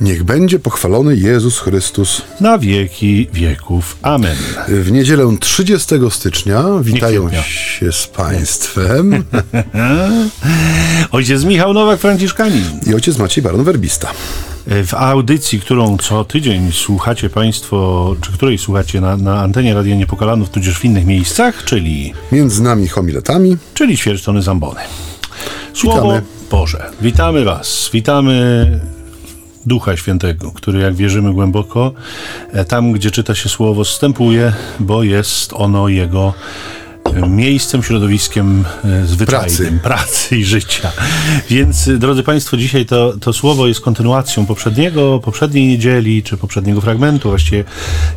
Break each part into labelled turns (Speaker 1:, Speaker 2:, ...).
Speaker 1: Niech będzie pochwalony Jezus Chrystus.
Speaker 2: Na wieki wieków. Amen.
Speaker 1: W niedzielę 30 stycznia witają się z Państwem
Speaker 2: Ojciec Michał Nowak-Franciszkanin.
Speaker 1: i ojciec Maciej Baron Werbista.
Speaker 2: W audycji, którą co tydzień słuchacie Państwo, czy której słuchacie na, na antenie Radia Niepokalanów, tudzież w innych miejscach, czyli,
Speaker 1: Między nami homiletami
Speaker 2: czyli ćwierćtony Zambony. Słowo
Speaker 1: Witamy.
Speaker 2: Boże. Witamy Was. Witamy Ducha Świętego, który, jak wierzymy głęboko, e, tam, gdzie czyta się słowo, wstępuje, bo jest ono Jego miejscem, środowiskiem e, zwyczajnym,
Speaker 1: Pracy.
Speaker 2: pracy i życia. Więc, e, drodzy Państwo, dzisiaj to, to słowo jest kontynuacją poprzedniego, poprzedniej niedzieli, czy poprzedniego fragmentu, właściwie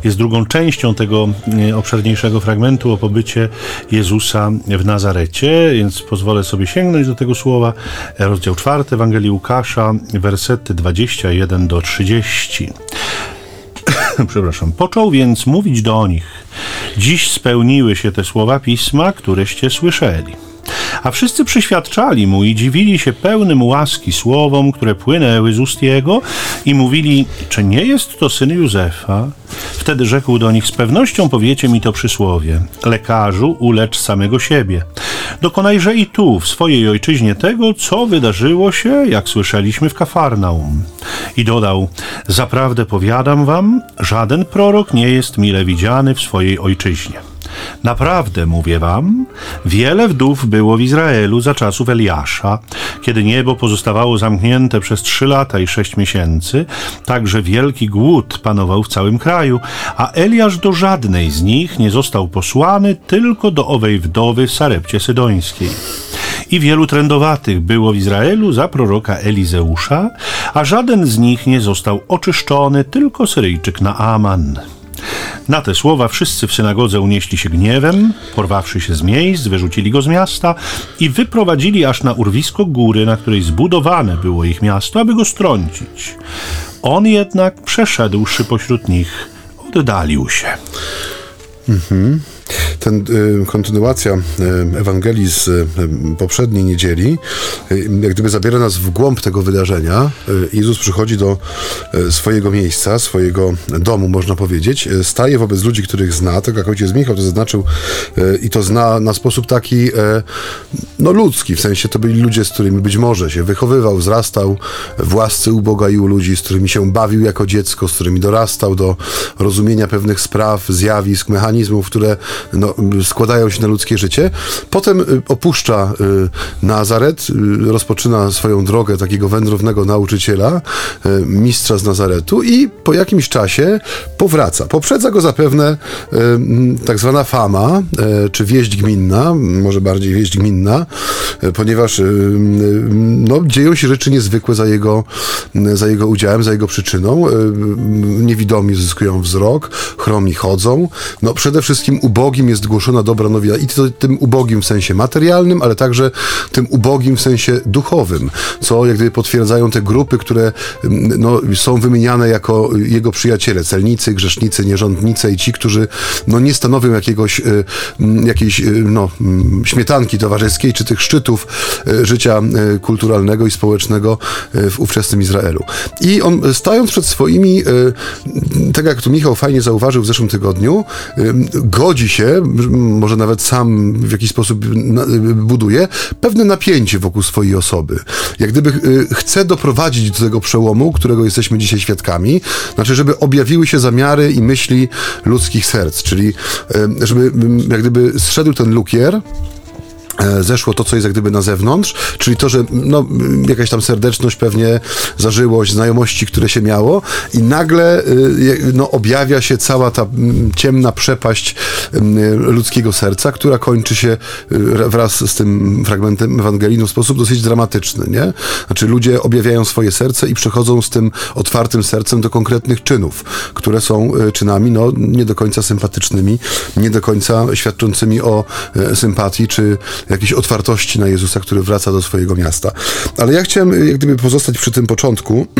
Speaker 2: jest drugą częścią tego e, obszerniejszego fragmentu o pobycie Jezusa w Nazarecie, więc pozwolę sobie sięgnąć do tego słowa. Rozdział 4 Ewangelii Łukasza, wersety 21 do 30. Przepraszam. Począł więc mówić do nich. Dziś spełniły się te słowa pisma, któreście słyszeli. A wszyscy przyświadczali mu i dziwili się pełnym łaski słowom, które płynęły z ust jego i mówili, czy nie jest to syn Józefa? Wtedy rzekł do nich, z pewnością powiecie mi to przysłowie. Lekarzu, ulecz samego siebie. Dokonajże i tu, w swojej ojczyźnie tego, co wydarzyło się, jak słyszeliśmy w Kafarnaum. I dodał, zaprawdę powiadam wam, żaden prorok nie jest mile widziany w swojej ojczyźnie. Naprawdę mówię wam, wiele wdów było w Izraelu za czasów Eliasza, kiedy niebo pozostawało zamknięte przez trzy lata i sześć miesięcy, także wielki głód panował w całym kraju, a Eliasz do żadnej z nich nie został posłany, tylko do owej wdowy w Sarepcie Sydońskiej. I wielu trędowatych było w Izraelu za proroka Elizeusza, a żaden z nich nie został oczyszczony, tylko Syryjczyk Naaman. Na te słowa wszyscy w synagodze unieśli się gniewem, porwawszy się z miejsc, wyrzucili go z miasta i wyprowadzili aż na urwisko góry, na której zbudowane było ich miasto, aby go strącić. On jednak, przeszedłszy pośród nich, oddalił się.
Speaker 1: Ten, y, kontynuacja y, Ewangelii z y, poprzedniej niedzieli jak gdyby zabiera nas w głąb tego wydarzenia. Jezus przychodzi do swojego miejsca, swojego domu, można powiedzieć. Staje wobec ludzi, których zna, tak jak ojciec Michał to zaznaczył i to zna na sposób taki no ludzki, w sensie to byli ludzie, z którymi być może się wychowywał, wzrastał w łasce u i u ludzi, z którymi się bawił jako dziecko, z którymi dorastał do rozumienia pewnych spraw, zjawisk, mechanizmów, które no, składają się na ludzkie życie. Potem y, opuszcza y, Nazaret, y, rozpoczyna swoją drogę takiego wędrownego nauczyciela, mistrza z Nazaretu i po jakimś czasie powraca. Poprzedza go zapewne tak zwana fama, czy wieść gminna, może bardziej wieść gminna, ponieważ no, dzieją się rzeczy niezwykłe za jego, za jego udziałem, za jego przyczyną. Niewidomi zyskują wzrok, chromi chodzą. No, przede wszystkim ubogim jest głoszona dobra nowina. I to tym ubogim w sensie materialnym, ale także tym ubogim w sensie duchowym, co jak gdyby potwierdzają te grupy, które mm, no, są wymieniane jako jego przyjaciele, celnicy, grzesznicy, nierządnice i ci, którzy no, nie stanowią jakiegoś, y, mm, jakiejś y, no, mm, śmietanki towarzyskiej, czy tych szczytów y, życia kulturalnego i społecznego w ówczesnym Izraelu. I on stając przed swoimi, tak jak tu Michał fajnie zauważył w zeszłym tygodniu, godzi się, m, może nawet sam w jakiś sposób buduje, pewne napięcie wokół swojej osoby. Jak gdyby y, chce doprowadzić do tego przełomu, którego jesteśmy dzisiaj świadkami, znaczy, żeby objawiły się zamiary i myśli ludzkich serc, czyli y, żeby mm, jak gdyby zszedł ten lukier, zeszło to, co jest jak gdyby na zewnątrz, czyli to, że no, jakaś tam serdeczność, pewnie zażyłość, znajomości, które się miało i nagle je- no, objawia się cała ta ciemna przepaść ludzkiego serca, która kończy się y, wraz z tym fragmentem Ewangelii w sposób dosyć dramatyczny, nie? Znaczy ludzie objawiają swoje serce i przechodzą z tym otwartym sercem do konkretnych czynów, które są czynami no, nie do końca sympatycznymi, nie do końca świadczącymi o e, sympatii czy jakiejś otwartości na Jezusa, który wraca do swojego miasta. Ale ja chciałem jak gdyby pozostać przy tym początku.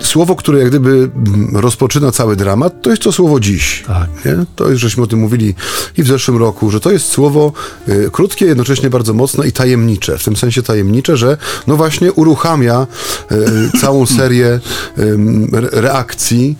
Speaker 1: Słowo, które jak gdyby mm, rozpoczyna cały dramat, to jest to słowo dziś.
Speaker 2: Tak.
Speaker 1: Nie? To jest, żeśmy o tym mówili i w zeszłym roku, że to jest słowo y, krótkie, jednocześnie bardzo mocne i tajemnicze. W tym sensie tajemnicze, że no właśnie uruchamia y, całą serię y, reakcji,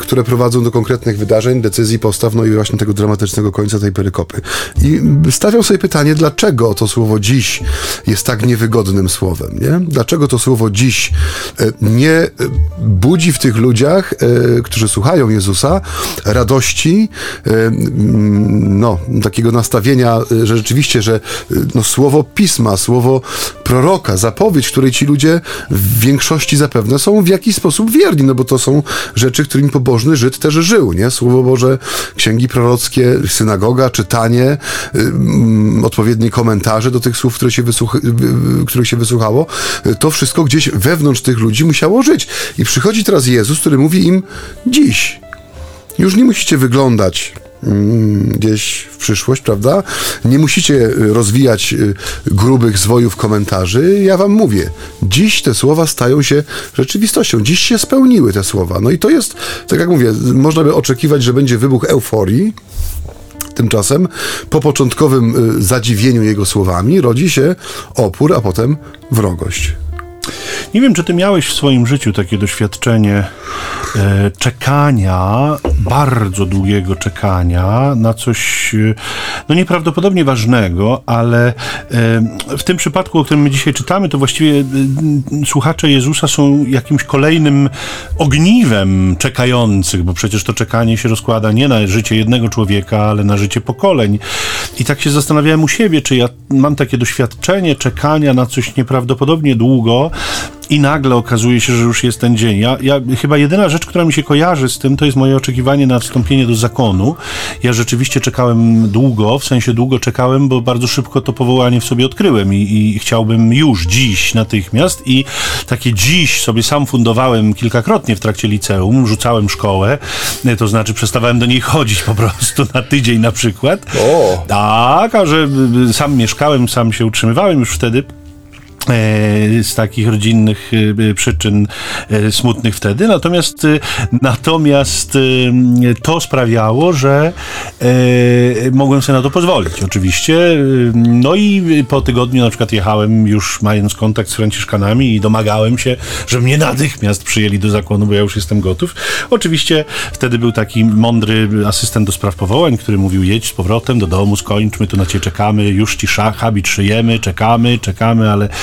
Speaker 1: które prowadzą do konkretnych wydarzeń, decyzji, postaw, no i właśnie tego dramatycznego końca tej perykopy. I stawiam sobie pytanie, dlaczego to słowo dziś jest tak niewygodnym słowem, nie? Dlaczego to słowo dziś y, nie y, budzi w tych ludziach, y, którzy słuchają Jezusa, radości, y, mm, no, takiego nastawienia, y, że rzeczywiście, że no, słowo pisma, słowo proroka, zapowiedź, której ci ludzie w większości zapewne są w jakiś sposób wierni, no bo to są rzeczy, którymi pobożny Żyd też żył, nie? Słowo Boże, księgi prorockie, synagoga, czytanie, mm, odpowiednie komentarze do tych słów, które się wysłuch- których się wysłuchało, to wszystko gdzieś wewnątrz tych ludzi musiało żyć. I przychodzi teraz Jezus, który mówi im dziś. Już nie musicie wyglądać mm, gdzieś w przyszłość, prawda? Nie musicie y, rozwijać y, grubych zwojów komentarzy. Ja wam mówię, dziś te słowa stają się rzeczywistością. Dziś się spełniły te słowa. No i to jest, tak jak mówię, można by oczekiwać, że będzie wybuch euforii. Tymczasem po początkowym y, zadziwieniu jego słowami rodzi się opór, a potem wrogość.
Speaker 2: Nie wiem, czy ty miałeś w swoim życiu takie doświadczenie e, czekania, bardzo długiego czekania na coś e, no nieprawdopodobnie ważnego, ale e, w tym przypadku, o którym my dzisiaj czytamy, to właściwie e, słuchacze Jezusa są jakimś kolejnym ogniwem czekających, bo przecież to czekanie się rozkłada nie na życie jednego człowieka, ale na życie pokoleń. I tak się zastanawiałem u siebie, czy ja mam takie doświadczenie czekania na coś nieprawdopodobnie długo, i nagle okazuje się, że już jest ten dzień. Ja, ja, chyba jedyna rzecz, która mi się kojarzy z tym, to jest moje oczekiwanie na wstąpienie do zakonu. Ja rzeczywiście czekałem długo, w sensie długo czekałem, bo bardzo szybko to powołanie w sobie odkryłem i, i chciałbym już, dziś, natychmiast. I takie dziś sobie sam fundowałem kilkakrotnie w trakcie liceum, rzucałem szkołę, to znaczy przestawałem do niej chodzić po prostu na tydzień na przykład.
Speaker 1: O!
Speaker 2: Tak, a że sam mieszkałem, sam się utrzymywałem już wtedy e, z takich rodzinnych e, przyczyn e, smutnych wtedy. Natomiast, natomiast to sprawiało, że mogłem sobie na to pozwolić, oczywiście. No i po tygodniu na przykład jechałem już mając kontakt z Franciszkanami i domagałem się, żeby mnie natychmiast przyjęli do zakonu, bo ja już jestem gotów. Oczywiście wtedy był taki mądry asystent do spraw powołań, który mówił jedź z powrotem do domu, skończmy, tu na ciebie czekamy, już ci habit szyjemy, czekamy, czekamy, ale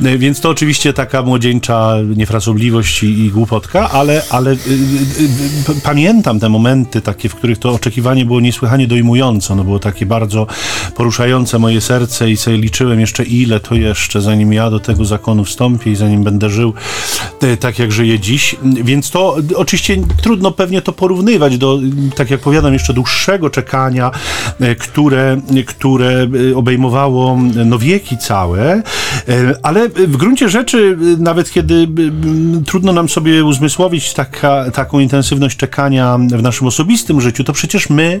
Speaker 2: więc to oczywiście taka młodzieńcza niefrasobliwość i, głupotka, ale, ale y, y, pamiętam te momenty takie, w których to oczekiwanie było niesłychanie dojmujące. Ono było takie bardzo poruszające moje serce i sobie liczyłem jeszcze ile to jeszcze, zanim ja do tego zakonu wstąpię i zanim będę żył tak, jak żyję dziś. Więc to oczywiście trudno pewnie to porównywać do, tak jak powiadam, jeszcze dłuższego czekania, które, które obejmowało no wieki całe, ale w gruncie rzeczy, nawet kiedy trudno nam sobie uzmysłowić taka, taką intensywność czekania w naszym osobistym życiu, to przecież my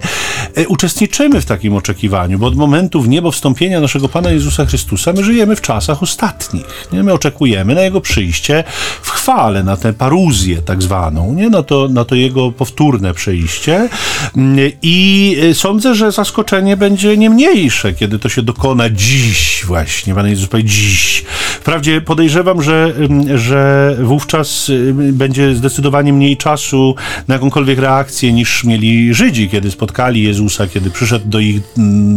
Speaker 2: uczestniczymy w takim oczekiwaniu, bo od momentu w niebo wstąpienia naszego Pana Jezusa Chrystusa my żyjemy w czasach ostatnich. Nie? My oczekujemy na Jego przyjście w chwale, na tę paruzję tak zwaną, nie? Na, to, na to Jego powtórne przyjście i e, sądzę, że zaskoczenie będzie nie mniejsze, kiedy to się dokona dziś właśnie. Pan Jezus powie dziś. Wprawdzie podejrzewam, że, że wówczas będzie zdecydowanie mniej czasu na jakąkolwiek reakcję niż mieli Żydzi, kiedy spotkali Jezusa, kiedy przyszedł do ich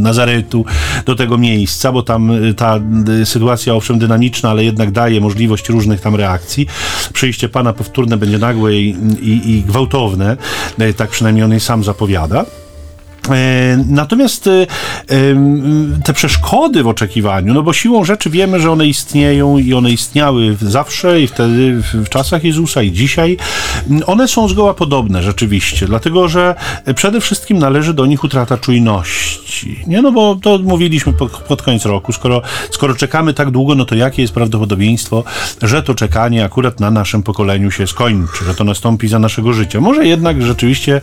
Speaker 2: Nazaretu, do tego miejsca, bo tam y, ta y, sytuacja owszem dynamiczna, ale jednak daje możliwość różnych tam reakcji. Przyjście Pana powtórne będzie nagłe i, i, i gwałtowne, y, tak przynajmniej on sam zapowiada. E, natomiast e, te przeszkody w oczekiwaniu, no bo siłą rzeczy wiemy, że one istnieją i one istniały zawsze i wtedy w czasach Jezusa i dzisiaj, one są zgoła podobne rzeczywiście, dlatego że przede wszystkim należy do nich utrata czujności. Nie, no bo to mówiliśmy pod, koniec roku, skoro, skoro czekamy tak długo, no to jakie jest prawdopodobieństwo, że to czekanie akurat na naszym pokoleniu się skończy, że to nastąpi za naszego życia. Może jednak rzeczywiście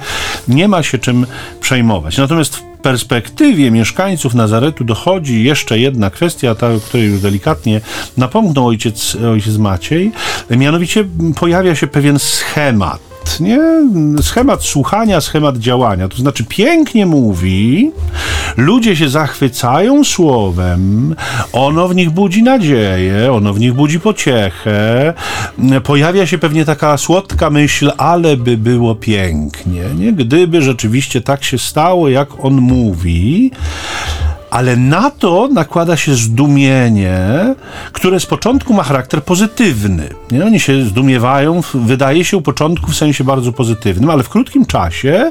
Speaker 2: nie ma się czym przejmować. Natomiast perspektywie mieszkańców Nazaretu dochodzi jeszcze jedna kwestia, ta, o której już delikatnie napomknął ojciec, ojciec Maciej, mianowicie pojawia się pewien schemat nie? Schemat słuchania, schemat działania. To znaczy, pięknie mówi, ludzie się zachwycają słowem, ono w nich budzi nadzieję, ono w nich budzi pociechę. Pojawia się pewnie taka słodka myśl, ale by było pięknie, nie? Gdyby rzeczywiście tak się stało, jak on mówi ale na to nakłada się zdumienie, które z początku ma charakter pozytywny. Nie? Oni się zdumiewają, wydaje się u początku w sensie bardzo pozytywnym, ale w krótkim czasie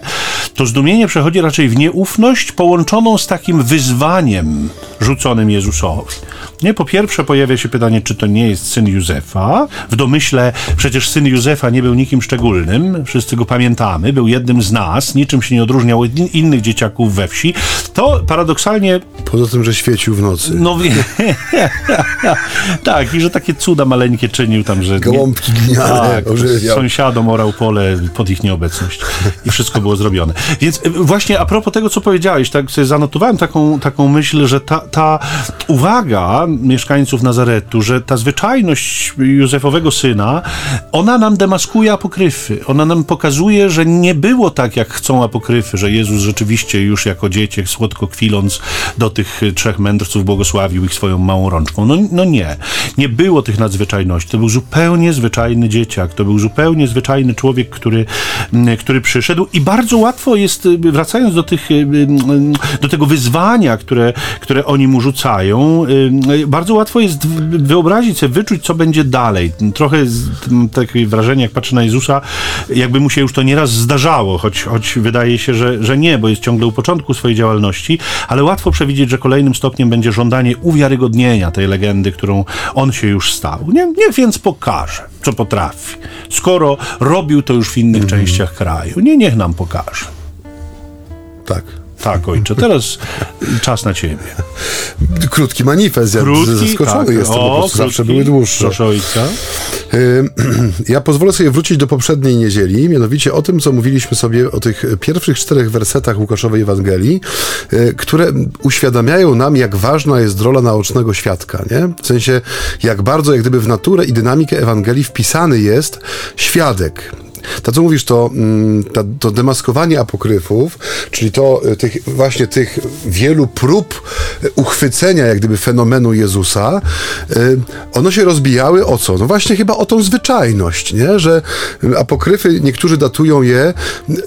Speaker 2: to zdumienie przechodzi raczej w nieufność połączoną z takim wyzwaniem rzuconym Jezusowi. Nie? Po pierwsze pojawia się pytanie, czy to nie jest syn Józefa. W domyśle przecież syn Józefa nie był nikim szczególnym, wszyscy go pamiętamy, był jednym z nas, niczym się nie odróżniał od innych dzieciaków we wsi. To paradoksalnie
Speaker 1: Poza tym, że świecił w nocy.
Speaker 2: No tak, i że takie cuda maleńkie czynił tam, że...
Speaker 1: Gołąbki gliniane
Speaker 2: tak, Sąsiadom orał pole pod ich nieobecność. I wszystko było zrobione. Więc e, właśnie a propos tego, co powiedziałeś, tak sobie zanotowałem taką, taką myśl, że ta, ta uwaga mieszkańców Nazaretu, że ta zwyczajność Józefowego syna, ona nam demaskuje apokryfy. Ona nam pokazuje, że nie było tak, jak chcą apokryfy, że Jezus rzeczywiście już jako dzieciek, słodko kwiląc do tych trzech mędrców błogosławił ich swoją małą rączką. No, no nie, nie było tych nadzwyczajności. To był zupełnie zwyczajny dzieciak, to był zupełnie zwyczajny człowiek, który, mm, który przyszedł i bardzo łatwo jest, y, wracając do, tych, y, y, do tego wyzwania, które, które oni mu rzucają, bardzo łatwo jest wyobrazić sobie, wyczuć, co będzie dalej. Trochę takie wrażenie, jak patrzę na Jezusa, jakby mu się już to nieraz zdarzało, choć, choć wydaje się, że, że nie, bo jest ciągle u początku swojej działalności, ale łatwo przewidzieć, że kolejnym stopniem będzie żądanie uwiarygodnienia tej legendy, którą on się już stał. Nie, niech więc pokaże, co potrafi. Skoro robił to już w innych mm. częściach kraju, nie niech nam pokaże.
Speaker 1: Tak.
Speaker 2: Tak, ojcze, teraz czas na ciebie.
Speaker 1: Krótki manifest, ja Krótki, zaskoczony tak. jestem, o, po prostu zawsze były dłuższe.
Speaker 2: Proszę ojca.
Speaker 1: Ja pozwolę sobie wrócić do poprzedniej niedzieli, mianowicie o tym, co mówiliśmy sobie o tych pierwszych czterech wersetach Łukaszowej Ewangelii, y, które uświadamiają nam, jak ważna jest rola naocznego świadka, nie? W sensie, jak bardzo, jak gdyby w naturę i dynamikę Ewangelii wpisany jest świadek to, co mówisz, to, mm, to, to demaskowanie apokryfów, czyli to e, tych, właśnie tych wielu prób e, uchwycenia jak gdyby fenomenu Jezusa, e, one się rozbijały o co? No właśnie chyba o tą zwyczajność, nie? że apokryfy, niektórzy datują je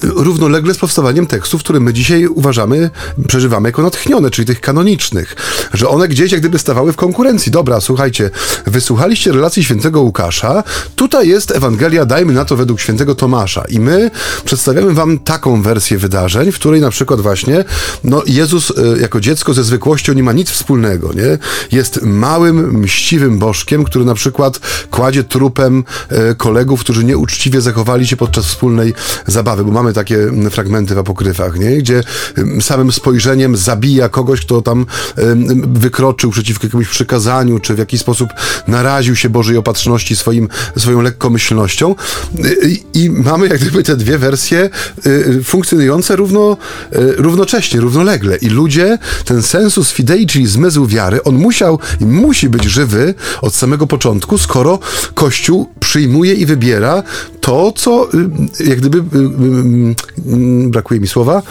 Speaker 1: równolegle z powstawaniem tekstów, które my dzisiaj uważamy, przeżywamy jako natchnione, czyli tych kanonicznych, że one gdzieś jak gdyby stawały w konkurencji. Dobra, słuchajcie, wysłuchaliście relacji świętego Łukasza, tutaj jest Ewangelia, dajmy na to według świętego świętego Tomasza. I my przedstawiamy wam taką wersję wydarzeń, w której na przykład właśnie no, Jezus y, jako dziecko ze zwykłością nie ma nic wspólnego, nie? Jest małym, mściwym bożkiem, który na przykład kładzie trupem y, kolegów, którzy nieuczciwie zachowali się podczas wspólnej zabawy, bo mamy takie fragmenty w apokryfach, nie? Gdzie samym spojrzeniem zabija kogoś, kto tam wykroczył przeciwko jakiemuś przykazaniu, czy w jakiś sposób naraził się Bożej opatrzności swoim, swoją lekkomyślnością. Mamy jak gdyby te dwie wersje y, funkcjonujące równo, y, równocześnie, równolegle. I ludzie, ten sensus fidei, czyli zmysł wiary, on musiał i musi być żywy od samego początku, skoro Kościół przyjmuje i wybiera to, co y, jak gdyby, brakuje mi słowa,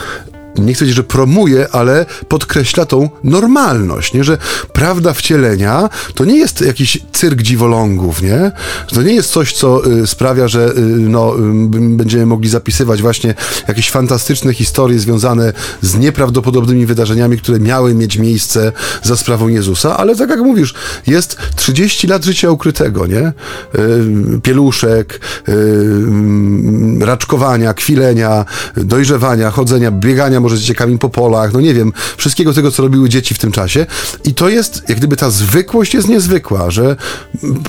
Speaker 1: nie chcę powiedzieć, że promuje, ale podkreśla tą normalność, nie? że prawda wcielenia to nie jest jakiś cyrk dziwolągów, nie? To nie jest coś, co y, sprawia, że y, no, y, będziemy mogli zapisywać właśnie jakieś fantastyczne historie związane z nieprawdopodobnymi wydarzeniami, które miały mieć miejsce za sprawą Jezusa, ale tak jak mówisz, jest 30 lat życia ukrytego, nie? Y, pieluszek, y, mm, raczkowania, kwilenia, dojrzewania, chodzenia, biegania może z dzieciakami po polach, no nie wiem, wszystkiego tego, co robiły dzieci w tym czasie. I to jest, jak gdyby ta zwykłość jest niezwykła, że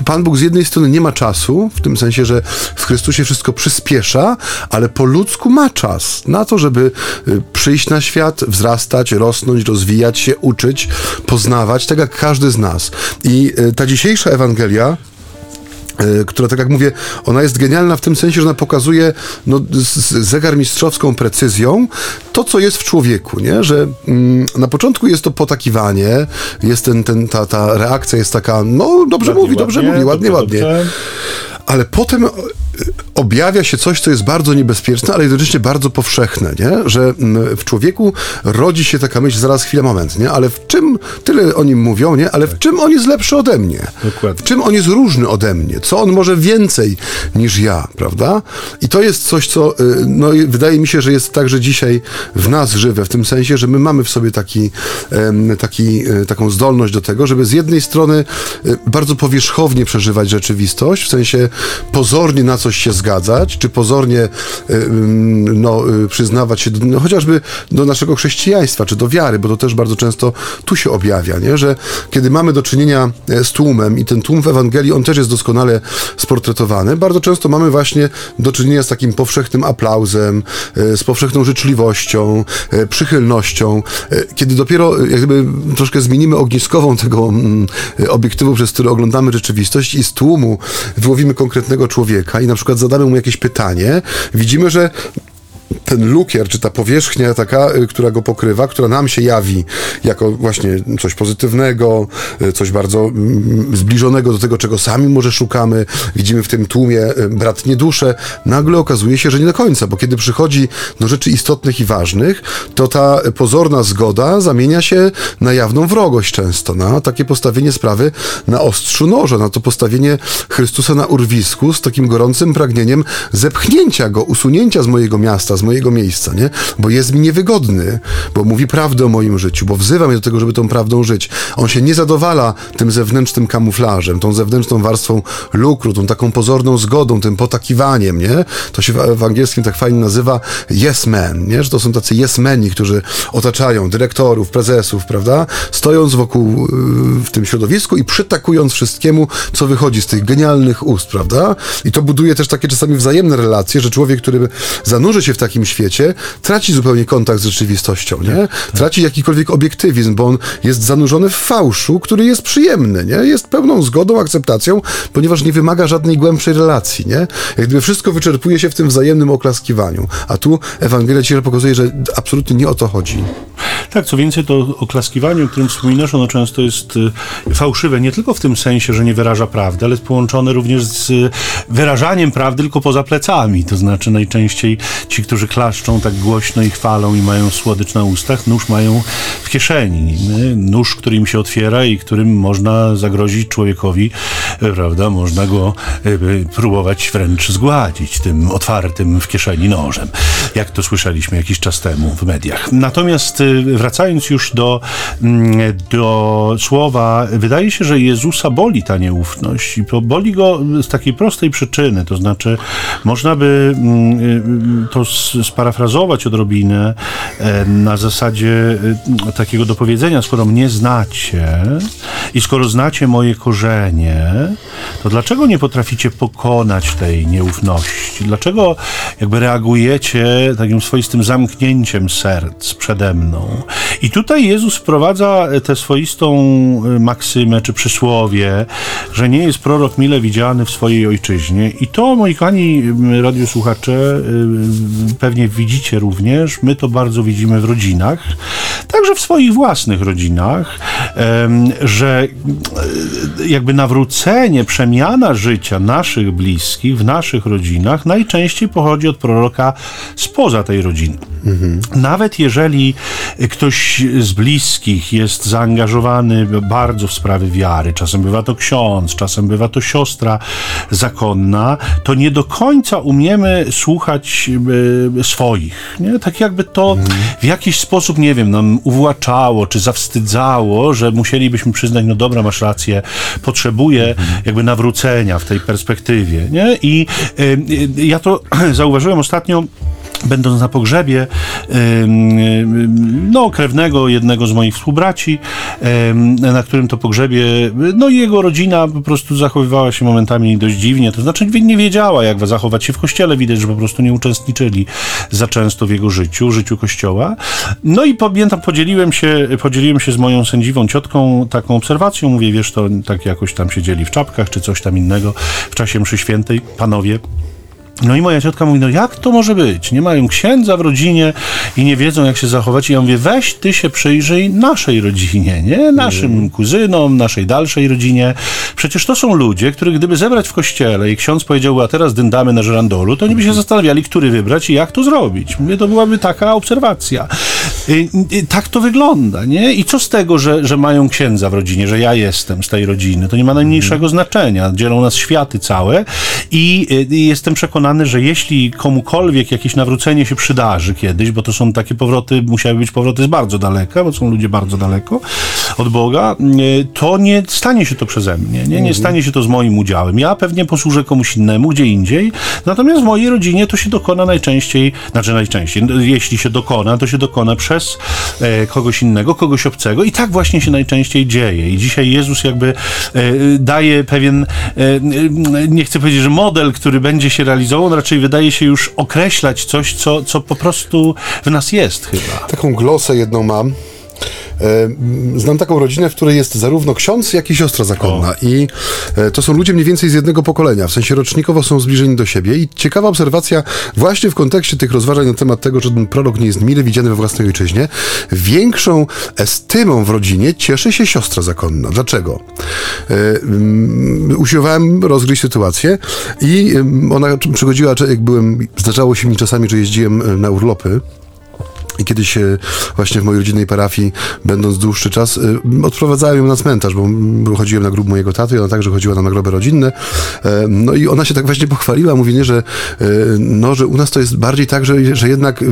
Speaker 1: Pan Bóg z jednej strony nie ma czasu, w tym sensie, że w Chrystusie wszystko przyspiesza, ale po ludzku ma czas na to, żeby y, przyjść na świat, wzrastać, rosnąć, rozwijać się, uczyć, poznawać, tak jak każdy z nas. I y, ta dzisiejsza Ewangelia która, tak jak mówię, ona jest genialna w tym sensie, że ona pokazuje no, z zegarmistrzowską precyzją to, co jest w człowieku, nie? że mm, na początku jest to potakiwanie, jest ten, ten, ta, ta reakcja jest taka, no dobrze ładnie, mówi, dobrze ładnie, mówi, ładnie, ładnie. Dobrze. Ale potem objawia się coś, co jest bardzo niebezpieczne, ale jednocześnie bardzo powszechne, nie? że mm, w człowieku rodzi się taka myśl, zaraz chwilę, moment, nie? ale w czym, tyle o nim mówią, nie? ale w czym on jest lepszy ode mnie? Dokładnie. W czym on jest różny ode mnie? Co on może więcej niż ja, prawda? I to jest coś, co y, no, wydaje mi się, że jest także dzisiaj w nas żywe, w tym sensie, że my mamy w sobie taki, taki, y, taką zdolność do tego, żeby z jednej strony bardzo powierzchownie przeżywać rzeczywistość, w sensie pozornie na coś się zgadzać, czy pozornie y, mm, no, y, przyznawać się do, no, chociażby do naszego chrześcijaństwa, czy do wiary, bo to też bardzo często tu się objawia, nie? że kiedy mamy do czynienia e, z tłumem i ten tłum w Ewangelii, on też jest doskonale sportretowany, bardzo często mamy właśnie do czynienia z takim powszechnym aplauzem, e, z powszechną życzliwością, e, przychylnością, kiedy dopiero jakby troszkę zmienimy ogniskową tego mm, obiektywu, przez który oglądamy rzeczywistość i z tłumu wyłowimy konkretnego człowieka i na przykład zadamy mu jakieś pytanie, widzimy, że ten lukier, czy ta powierzchnia taka, y, która go pokrywa, która nam się jawi jako właśnie coś pozytywnego, y, coś bardzo mm, zbliżonego do tego, czego sami może szukamy, widzimy w tym tłumie y, bratnie dusze, nagle okazuje się, że nie do końca, bo kiedy przychodzi do rzeczy istotnych i ważnych, to ta pozorna zgoda zamienia się na jawną wrogość często, na takie postawienie sprawy na ostrzu noża, na to postawienie Chrystusa na urwisku z takim gorącym pragnieniem zepchnięcia go, usunięcia z mojego miasta, z mojego miejsca, nie? Bo jest mi niewygodny, bo mówi prawdę o moim życiu, bo wzywa mnie do tego, żeby tą prawdą żyć. On się nie zadowala tym zewnętrznym kamuflażem, tą zewnętrzną warstwą lukru, tą taką pozorną zgodą, tym potakiwaniem, nie? To się w, w angielskim tak fajnie nazywa yes men, nie? Że to są tacy yes meni, którzy otaczają dyrektorów, prezesów, prawda? Stojąc wokół yy, w tym środowisku i przytakując wszystkiemu, co wychodzi z tych genialnych ust, prawda? I to buduje też takie czasami wzajemne relacje, że człowiek, który zanurzy się w takim świecie, traci zupełnie kontakt z rzeczywistością, nie? Tak, tak. Traci jakikolwiek obiektywizm, bo on jest zanurzony w fałszu, który jest przyjemny, nie? Jest pełną zgodą, akceptacją, ponieważ nie wymaga żadnej głębszej relacji, nie? Jak gdyby wszystko wyczerpuje się w tym wzajemnym oklaskiwaniu. A tu Ewangelia dzisiaj pokazuje, że absolutnie nie o to chodzi.
Speaker 2: Tak, co więcej, to oklaskiwanie, o którym wspominasz, ono często jest y, fałszywe, nie tylko w tym sensie, że nie wyraża prawdy, ale jest połączone również z wyrażaniem prawdy, tylko poza plecami. To znaczy najczęściej ci, którzy klaszczą tak głośno i chwalą i mają słodycz na ustach, nóż mają w kieszeni. Nóż, który im się otwiera i którym można zagrozić człowiekowi, prawda, można go y, próbować wręcz zgładzić tym otwartym w kieszeni nożem, jak to słyszeliśmy jakiś czas temu w mediach. Natomiast y, wracając już do, mm, do słowa, wydaje się, że Jezusa boli ta nieufność i boli go z takiej prostej przyczyny, to znaczy można by mm, to sparafrazować odrobinę e, na zasadzie e, takiego dopowiedzenia, skoro mnie znacie i skoro znacie moje korzenie, to dlaczego nie potraficie pokonać tej nieufności? Dlaczego jakby reagujecie takim swoistym zamknięciem serc przede mną? I tutaj Jezus wprowadza tę swoistą e, maksymę czy przysłowie, że nie jest prorok mile widziany w swojej ojczyźnie. I to, moi kochani radiosłuchacze, pewnie widzicie również, my to bardzo widzimy w rodzinach, także w swoich własnych rodzinach, że e, jakby nawrócenie, przemiana życia naszych bliskich w naszych rodzinach najczęściej pochodzi od proroka spoza tej rodziny. Mhm. Nawet jeżeli ktoś z bliskich jest zaangażowany bardzo w sprawy wiary, czasem bywa to ksiądz, czasem bywa to siostra zakonna, to nie do końca umiemy słuchać e, swoich. Nie? Tak jakby to w jakiś sposób, nie wiem, nam uwłaczało, czy zawstydzało, że musielibyśmy przyznać, no dobra, masz rację, potrzebuję jakby nawrócenia w tej perspektywie. Nie? I y, y, ja to zauważyłem ostatnio będąc na pogrzebie no, krewnego jednego z moich współbraci, na którym to pogrzebie, no jego rodzina po prostu zachowywała się momentami dość dziwnie, to znaczy nie wiedziała, jak zachować się w kościele, widać, że po prostu nie uczestniczyli za często w jego życiu, życiu kościoła. No i pamiętam, podzieliłem się, podzieliłem się z moją sędziwą ciotką taką obserwacją, mówię, wiesz, to tak jakoś tam siedzieli w czapkach, czy coś tam innego w czasie mszy świętej, panowie, no i moja ciotka mówi, no jak to może być? Nie mają księdza w rodzinie i nie wiedzą, jak się zachować. I ja mówię, weź ty się przyjrzyj naszej rodzinie, nie? Naszym mm. kuzynom, naszej dalszej rodzinie. Przecież to są ludzie, których gdyby zebrać w kościele i ksiądz powiedział, a teraz dyndamy na żerandolu, to oni by się zastanawiali, który wybrać i jak to zrobić. Mówię, to byłaby taka obserwacja. I, i, tak to wygląda, nie? I co z tego, że, że mają księdza w rodzinie, że ja jestem z tej rodziny? To nie ma najmniejszego mm. znaczenia. Dzielą nas światy całe i, i jestem przekonany, że jeśli komukolwiek jakieś nawrócenie się przydarzy kiedyś, bo to są takie powroty, musiały być powroty z bardzo daleka, bo są ludzie bardzo daleko od Boga, e, to nie stanie się to przeze mnie, nie, nie mhm. stanie się to z moim udziałem. Ja pewnie posłużę komuś innemu, gdzie indziej, natomiast w mojej rodzinie to się dokona najczęściej, znaczy najczęściej, jeśli się dokona, to się dokona przez e, kogoś innego, kogoś obcego i tak właśnie się najczęściej dzieje. I dzisiaj Jezus jakby e, daje pewien, nie chcę powiedzieć, że model, który będzie się realizował, raczej wydaje się już określać coś, co, co po prostu w nas jest chyba.
Speaker 1: Taką glosę jedną mam. E, znam taką rodzinę, w której jest zarówno ksiądz, jak i siostra zakonna. O. I e, to są ludzie mniej więcej z jednego pokolenia, w sensie rocznikowo są zbliżeni do siebie. I ciekawa obserwacja właśnie w kontekście tych rozważań na temat tego, że ten prorok nie jest mile widziany we własnej ojczyźnie. Większą estymą w rodzinie cieszy się siostra zakonna. Dlaczego? E, usiłowałem rozgryźć sytuację i ona przychodziła, jak byłem, zdarzało się mi czasami, że jeździłem na urlopy i kiedyś e, właśnie w mojej rodzinnej parafii, będąc dłuższy czas, e, odprowadzałem ją na cmentarz, bo chodziłem na grób mojego taty, ona także chodziła na nagroby rodzinne. E, no i ona się tak właśnie pochwaliła, mówi, nie, że, no, że u nas to jest bardziej tak, że, że jednak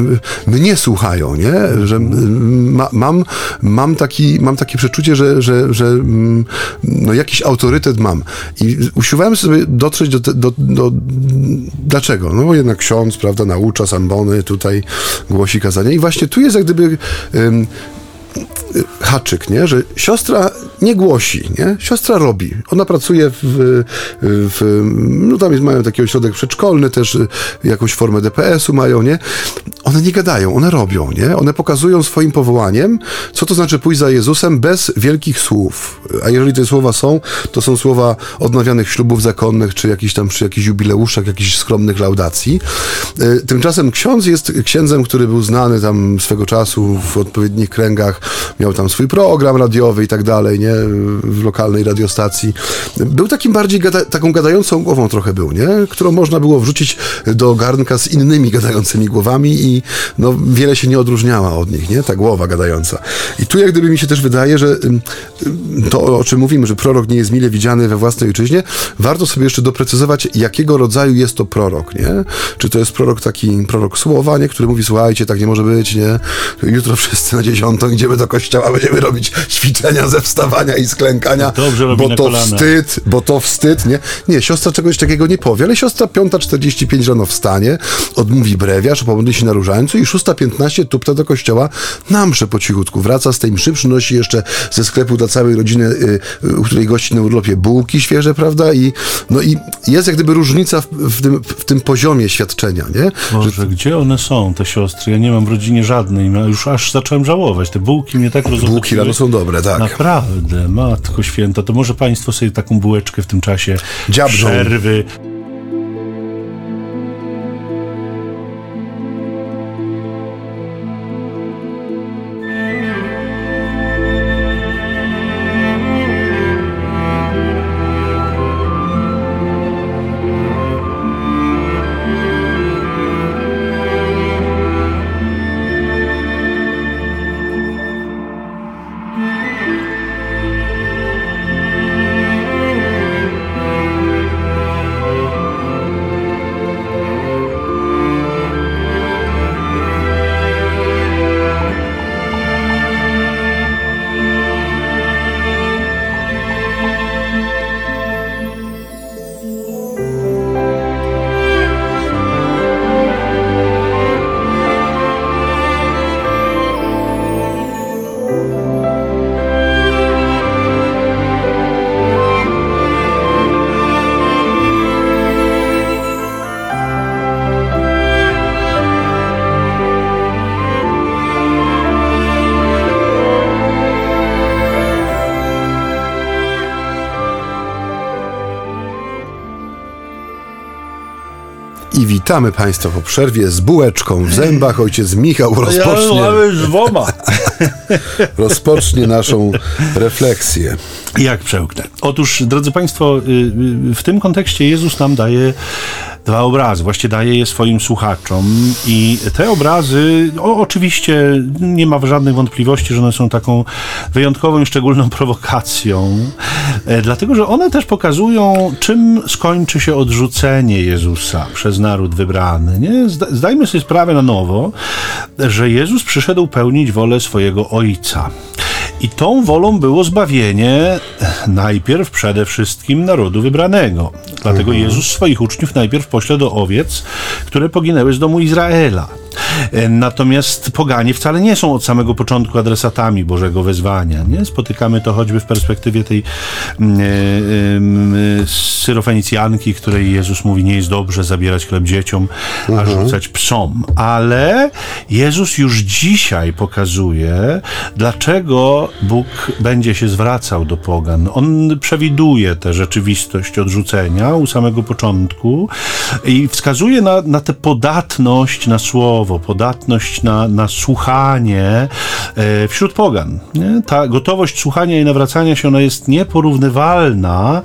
Speaker 1: mnie słuchają, nie? Że ma, mam, mam, taki, mam takie przeczucie, że, że, że no, jakiś autorytet mam. I usiłowałem sobie dotrzeć do, do, do, dlaczego? No bo jednak ksiądz, prawda, naucza, sambony, tutaj głosi kazania i właśnie właśnie tu jest jak gdyby haczyk, nie? że siostra nie głosi, nie? siostra robi. Ona pracuje w, w no tam jest, mają taki ośrodek przedszkolny, też jakąś formę DPS-u mają, nie? One nie gadają, one robią, nie? One pokazują swoim powołaniem, co to znaczy pójść za Jezusem bez wielkich słów. A jeżeli te słowa są, to są słowa odnawianych ślubów zakonnych, czy jakiś tam przy jakichś jubileuszach, jakichś skromnych laudacji. E, tymczasem ksiądz jest księdzem, który był znany tam swego czasu w odpowiednich kręgach, miał tam swój program radiowy i tak dalej, nie? W lokalnej radiostacji. Był takim bardziej, gada taką gadającą głową trochę był, nie? Którą można było wrzucić do garnka z innymi gadającymi głowami i no, wiele się nie odróżniała od nich, nie? Ta głowa gadająca. I tu jak gdyby mi się też wydaje, że to, o czym mówimy, że prorok nie jest mile widziany we własnej ojczyźnie, warto sobie jeszcze doprecyzować, jakiego rodzaju jest to prorok, nie? Czy to jest prorok taki, prorok słowa, nie? Który mówi, słuchajcie, tak nie może być, nie? Jutro wszyscy na dziesiątą idziemy do kościoła, będziemy robić ćwiczenia ze wstawania i sklękania,
Speaker 2: Dobrze
Speaker 1: bo to wstyd, bo to wstyd, nie? Nie, siostra czegoś takiego nie powie, ale siostra 5.45 rano wstanie, odmówi brewiarz, pomodli się na różańcu i 6.15 tupta do kościoła na mszę po cichutku. Wraca z tej mszy, przynosi jeszcze ze sklepu dla całej rodziny, y, u której gości na urlopie, bułki świeże, prawda? I, no i jest jak gdyby różnica w, w, tym, w tym poziomie świadczenia, nie?
Speaker 2: Boże, Że... gdzie one są, te siostry? Ja nie mam w rodzinie żadnej, już aż zacząłem żałować. Te bułki mnie tak rozumieją.
Speaker 1: Bułki rano są dobre, tak.
Speaker 2: Naprawdę, matko święta, to może państwo sobie taką bułeczkę w tym czasie Dziabną. przerwy
Speaker 1: witamy Państwa po przerwie z bułeczką w zębach. Ojciec Michał rozpocznie,
Speaker 2: Ja z dwoma.
Speaker 1: rozpocznie naszą refleksję.
Speaker 2: Jak przełknę? Otóż, drodzy Państwo, y, y, w tym kontekście Jezus nam daje dwa obrazy, właściwie daje je swoim słuchaczom i te obrazy, o, oczywiście nie ma żadnych wątpliwości, że one są taką wyjątkową i szczególną prowokacją, e, dlatego, że one też pokazują, czym skończy się odrzucenie Jezusa przez naród wybrany. Nie? Zda- Zdajmy sobie sprawę na nowo, że Jezus przyszedł pełnić wolę swojego Ojca. I tą wolą było zbawienie najpierw przede wszystkim narodu wybranego. Dlatego Jezus swoich uczniów najpierw pośle do owiec, które poginęły z domu Izraela. E, Natomiast poganie wcale nie są od samego początku adresatami Bożego wezwania. Nie? Spotykamy to choćby w perspektywie tej mm, e, em, syrofenicjanki, której Jezus mówi, nie jest dobrze zabierać chleb dzieciom, a rzucać psom. Ale Jezus już dzisiaj pokazuje, dlaczego Bóg będzie się zwracał do pogan. On przewiduje tę rzeczywistość odrzucenia u samego początku i wskazuje na, na tę podatność na słowo, podatność na, na słuchanie e, wśród pogan. Nie? Ta gotowość słuchania i nawracania się, ona jest nieporównywalna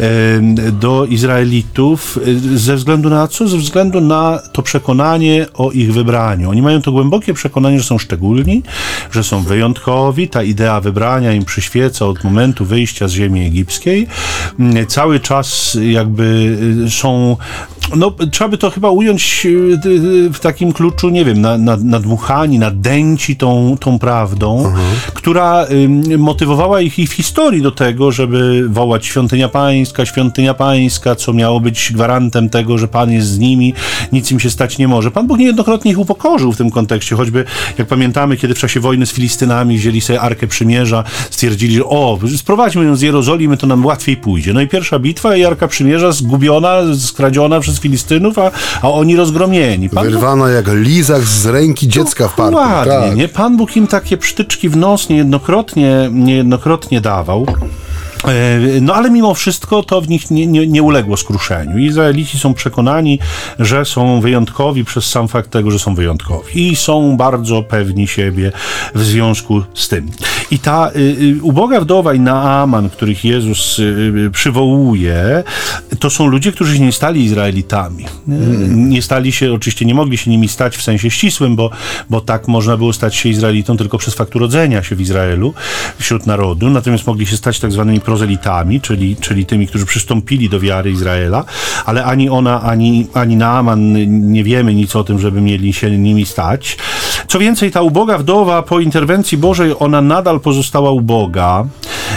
Speaker 2: e, do Izraelitów e, ze względu na co? Ze względu na to przekonanie o ich wybraniu. Oni mają to głębokie przekonanie, że są szczególni, że są wyjątkowi. Ta idea wybrania im przyświeca od momentu wyjścia z ziemi egipskiej. Cały czas jakby y, są, no trzeba by to chyba ująć y, y, w takim kluczu, nie wiem, na- na- nadmuchani, nadęci tą, tą prawdą, która ym, motywowała ich i w historii do tego, żeby wołać świątynia pańska, świątynia pańska, co miało być gwarantem tego, że Pan jest z nimi, nic im się stać nie może. Pan Bóg niejednokrotnie ich upokorzył w tym kontekście, choćby jak pamiętamy, kiedy w czasie wojny z Filistynami wzięli sobie Arkę Przymierza, stwierdzili, że o, sprowadźmy ją z Jerozolimy, to nam łatwiej pójdzie. No i pierwsza bitwa i Arka Przymierza zgubiona, skradziona przez Filistynów, a, a oni rozgromieni. Pan Bóg
Speaker 1: jak lizak z ręki dziecka w parku.
Speaker 2: Dokładnie,
Speaker 1: Tak.
Speaker 2: nie? Pan Bóg im takie psztyczki w nos niejednokrotnie, niejednokrotnie dawał. E, No ale mimo wszystko to w nich nie, nie, nie uległo skruszeniu. Izraelici są przekonani, że są wyjątkowi przez sam fakt tego, że są wyjątkowi i są bardzo pewni siebie w związku z tym. I ta y, y, uboga wdowa i Naaman, których Jezus y, y, przywołuje, to są ludzie, którzy nie stali Izraelitami. Nie, nie stali się, oczywiście nie mogli się nimi stać w sensie ścisłym, bo, bo tak można było stać się Izraelitą tylko przez fakt urodzenia się w Izraelu, wśród narodu, natomiast mogli się stać tak zwanymi prozelitami, czyli, czyli tymi, którzy przystąpili do wiary Izraela, ale ani ona, ani, ani Naaman nie wiemy nic o tym, żeby mieli się nimi stać. Co więcej, ta uboga wdowa po interwencji Bożej, ona nadal pozostała uboga.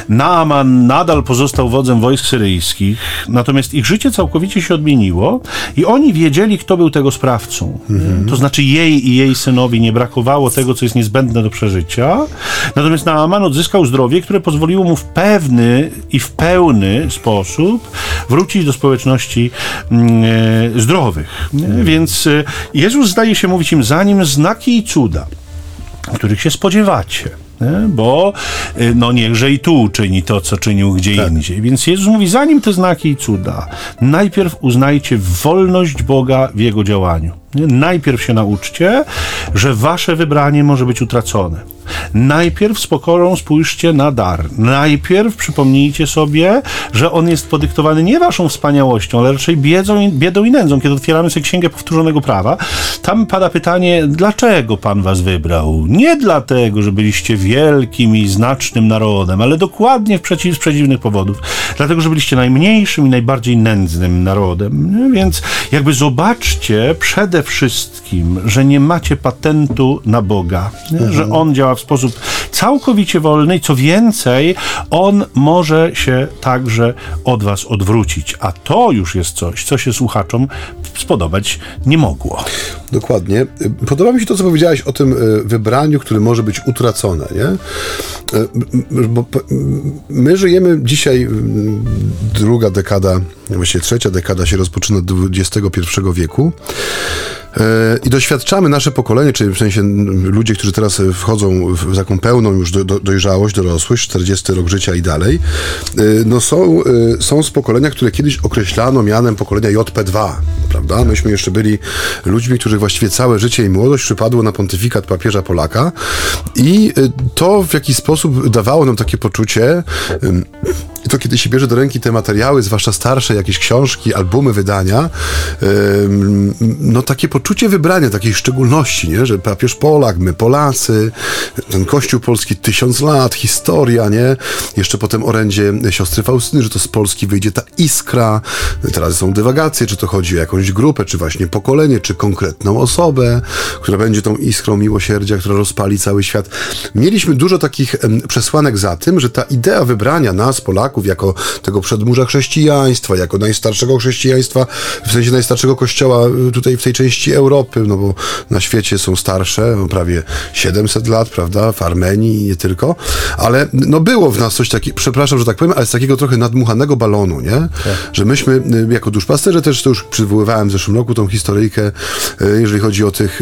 Speaker 2: Naaman nadal pozostał wodzem wojsk syryjskich, natomiast ich życie całkowicie się odmieniło i oni wiedzieli, kto był tego sprawcą. To znaczy jej i jej synowi nie brakowało tego, co jest niezbędne do przeżycia. Natomiast Naaman odzyskał zdrowie, które pozwoliło mu w pewny i w pełny sposób wrócić do społeczności mm, e, zdrowych. Nie? Więc e, Jezus zdaje się mówić im, zanim znaki i cuda, których się spodziewacie. Nie? Bo y, no niechże i tu czyni to, co czynił gdzie indziej. Więc Jezus mówi, zanim te znaki i cuda, najpierw uznajcie wolność Boga w Jego działaniu. Najpierw się nauczcie, że wasze wybranie może być utracone. Najpierw z pokorą spójrzcie na dar. Najpierw przypomnijcie sobie, że on jest podyktowany nie waszą wspaniałością, ale raczej biedzą, biedą i nędzą. Kiedy otwieramy sobie Księgę Powtórzonego Prawa, tam pada pytanie, dlaczego Pan was wybrał? Nie dlatego, że byliście wielkim i znacznym narodem, ale dokładnie przeciw, z przeciwnych powodów. Dlatego, że byliście najmniejszym i najbardziej nędznym narodem. Więc jakby zobaczcie przede wszystkim, że nie macie patentu na Boga, że On działa w sposób całkowicie wolny i co więcej, On może się także od was odwrócić. A to już jest coś, co się słuchaczom spodobać nie mogło.
Speaker 1: Dokładnie. Podoba mi się to, co powiedziałeś o tym y, wybraniu, które może być utracone, nie? M- Bo my żyjemy dzisiaj, druga dekada, właściwie trzecia dekada się rozpoczyna XXI wieku. I doświadczamy nasze pokolenie, czyli w sensie ludzie, którzy teraz wchodzą w taką pełną już do, do, dojrzałość, dorosłość, 40 rok życia i dalej, no są, są z pokolenia, które kiedyś określano mianem pokolenia JP2, prawda? Myśmy jeszcze byli ludźmi, których właściwie całe życie i młodość przypadło na pontyfikat papieża Polaka i to w jakiś sposób dawało nam takie poczucie, i to kiedy się bierze do ręki te materiały, zwłaszcza starsze, jakieś książki, albumy, wydania, no takie poczucie wybrania, takiej szczególności, nie? że papież Polak, my Polacy, ten Kościół Polski tysiąc lat, historia, nie? Jeszcze potem orędzie siostry Faustyny, że to z Polski wyjdzie ta iskra. Teraz są dywagacje, czy to chodzi o jakąś grupę, czy właśnie pokolenie, czy konkretną osobę, która będzie tą iskrą miłosierdzia, która rozpali cały świat. Mieliśmy dużo takich przesłanek za tym, że ta idea wybrania nas, Polaków, jako tego przedmurza chrześcijaństwa, jako najstarszego chrześcijaństwa, w sensie najstarszego kościoła y, tutaj w tej części Europy, no bo na świecie są starsze, no prawie 700 lat, prawda, w Armenii i nie tylko, ale no było w nas coś takiego, przepraszam, że tak powiem, ale z takiego trochę nadmuchanego balonu, nie? Tak. Że myśmy y, jako duszpasterze też to już przywoływałem w zeszłym roku tą historyjkę, y, jeżeli chodzi o tych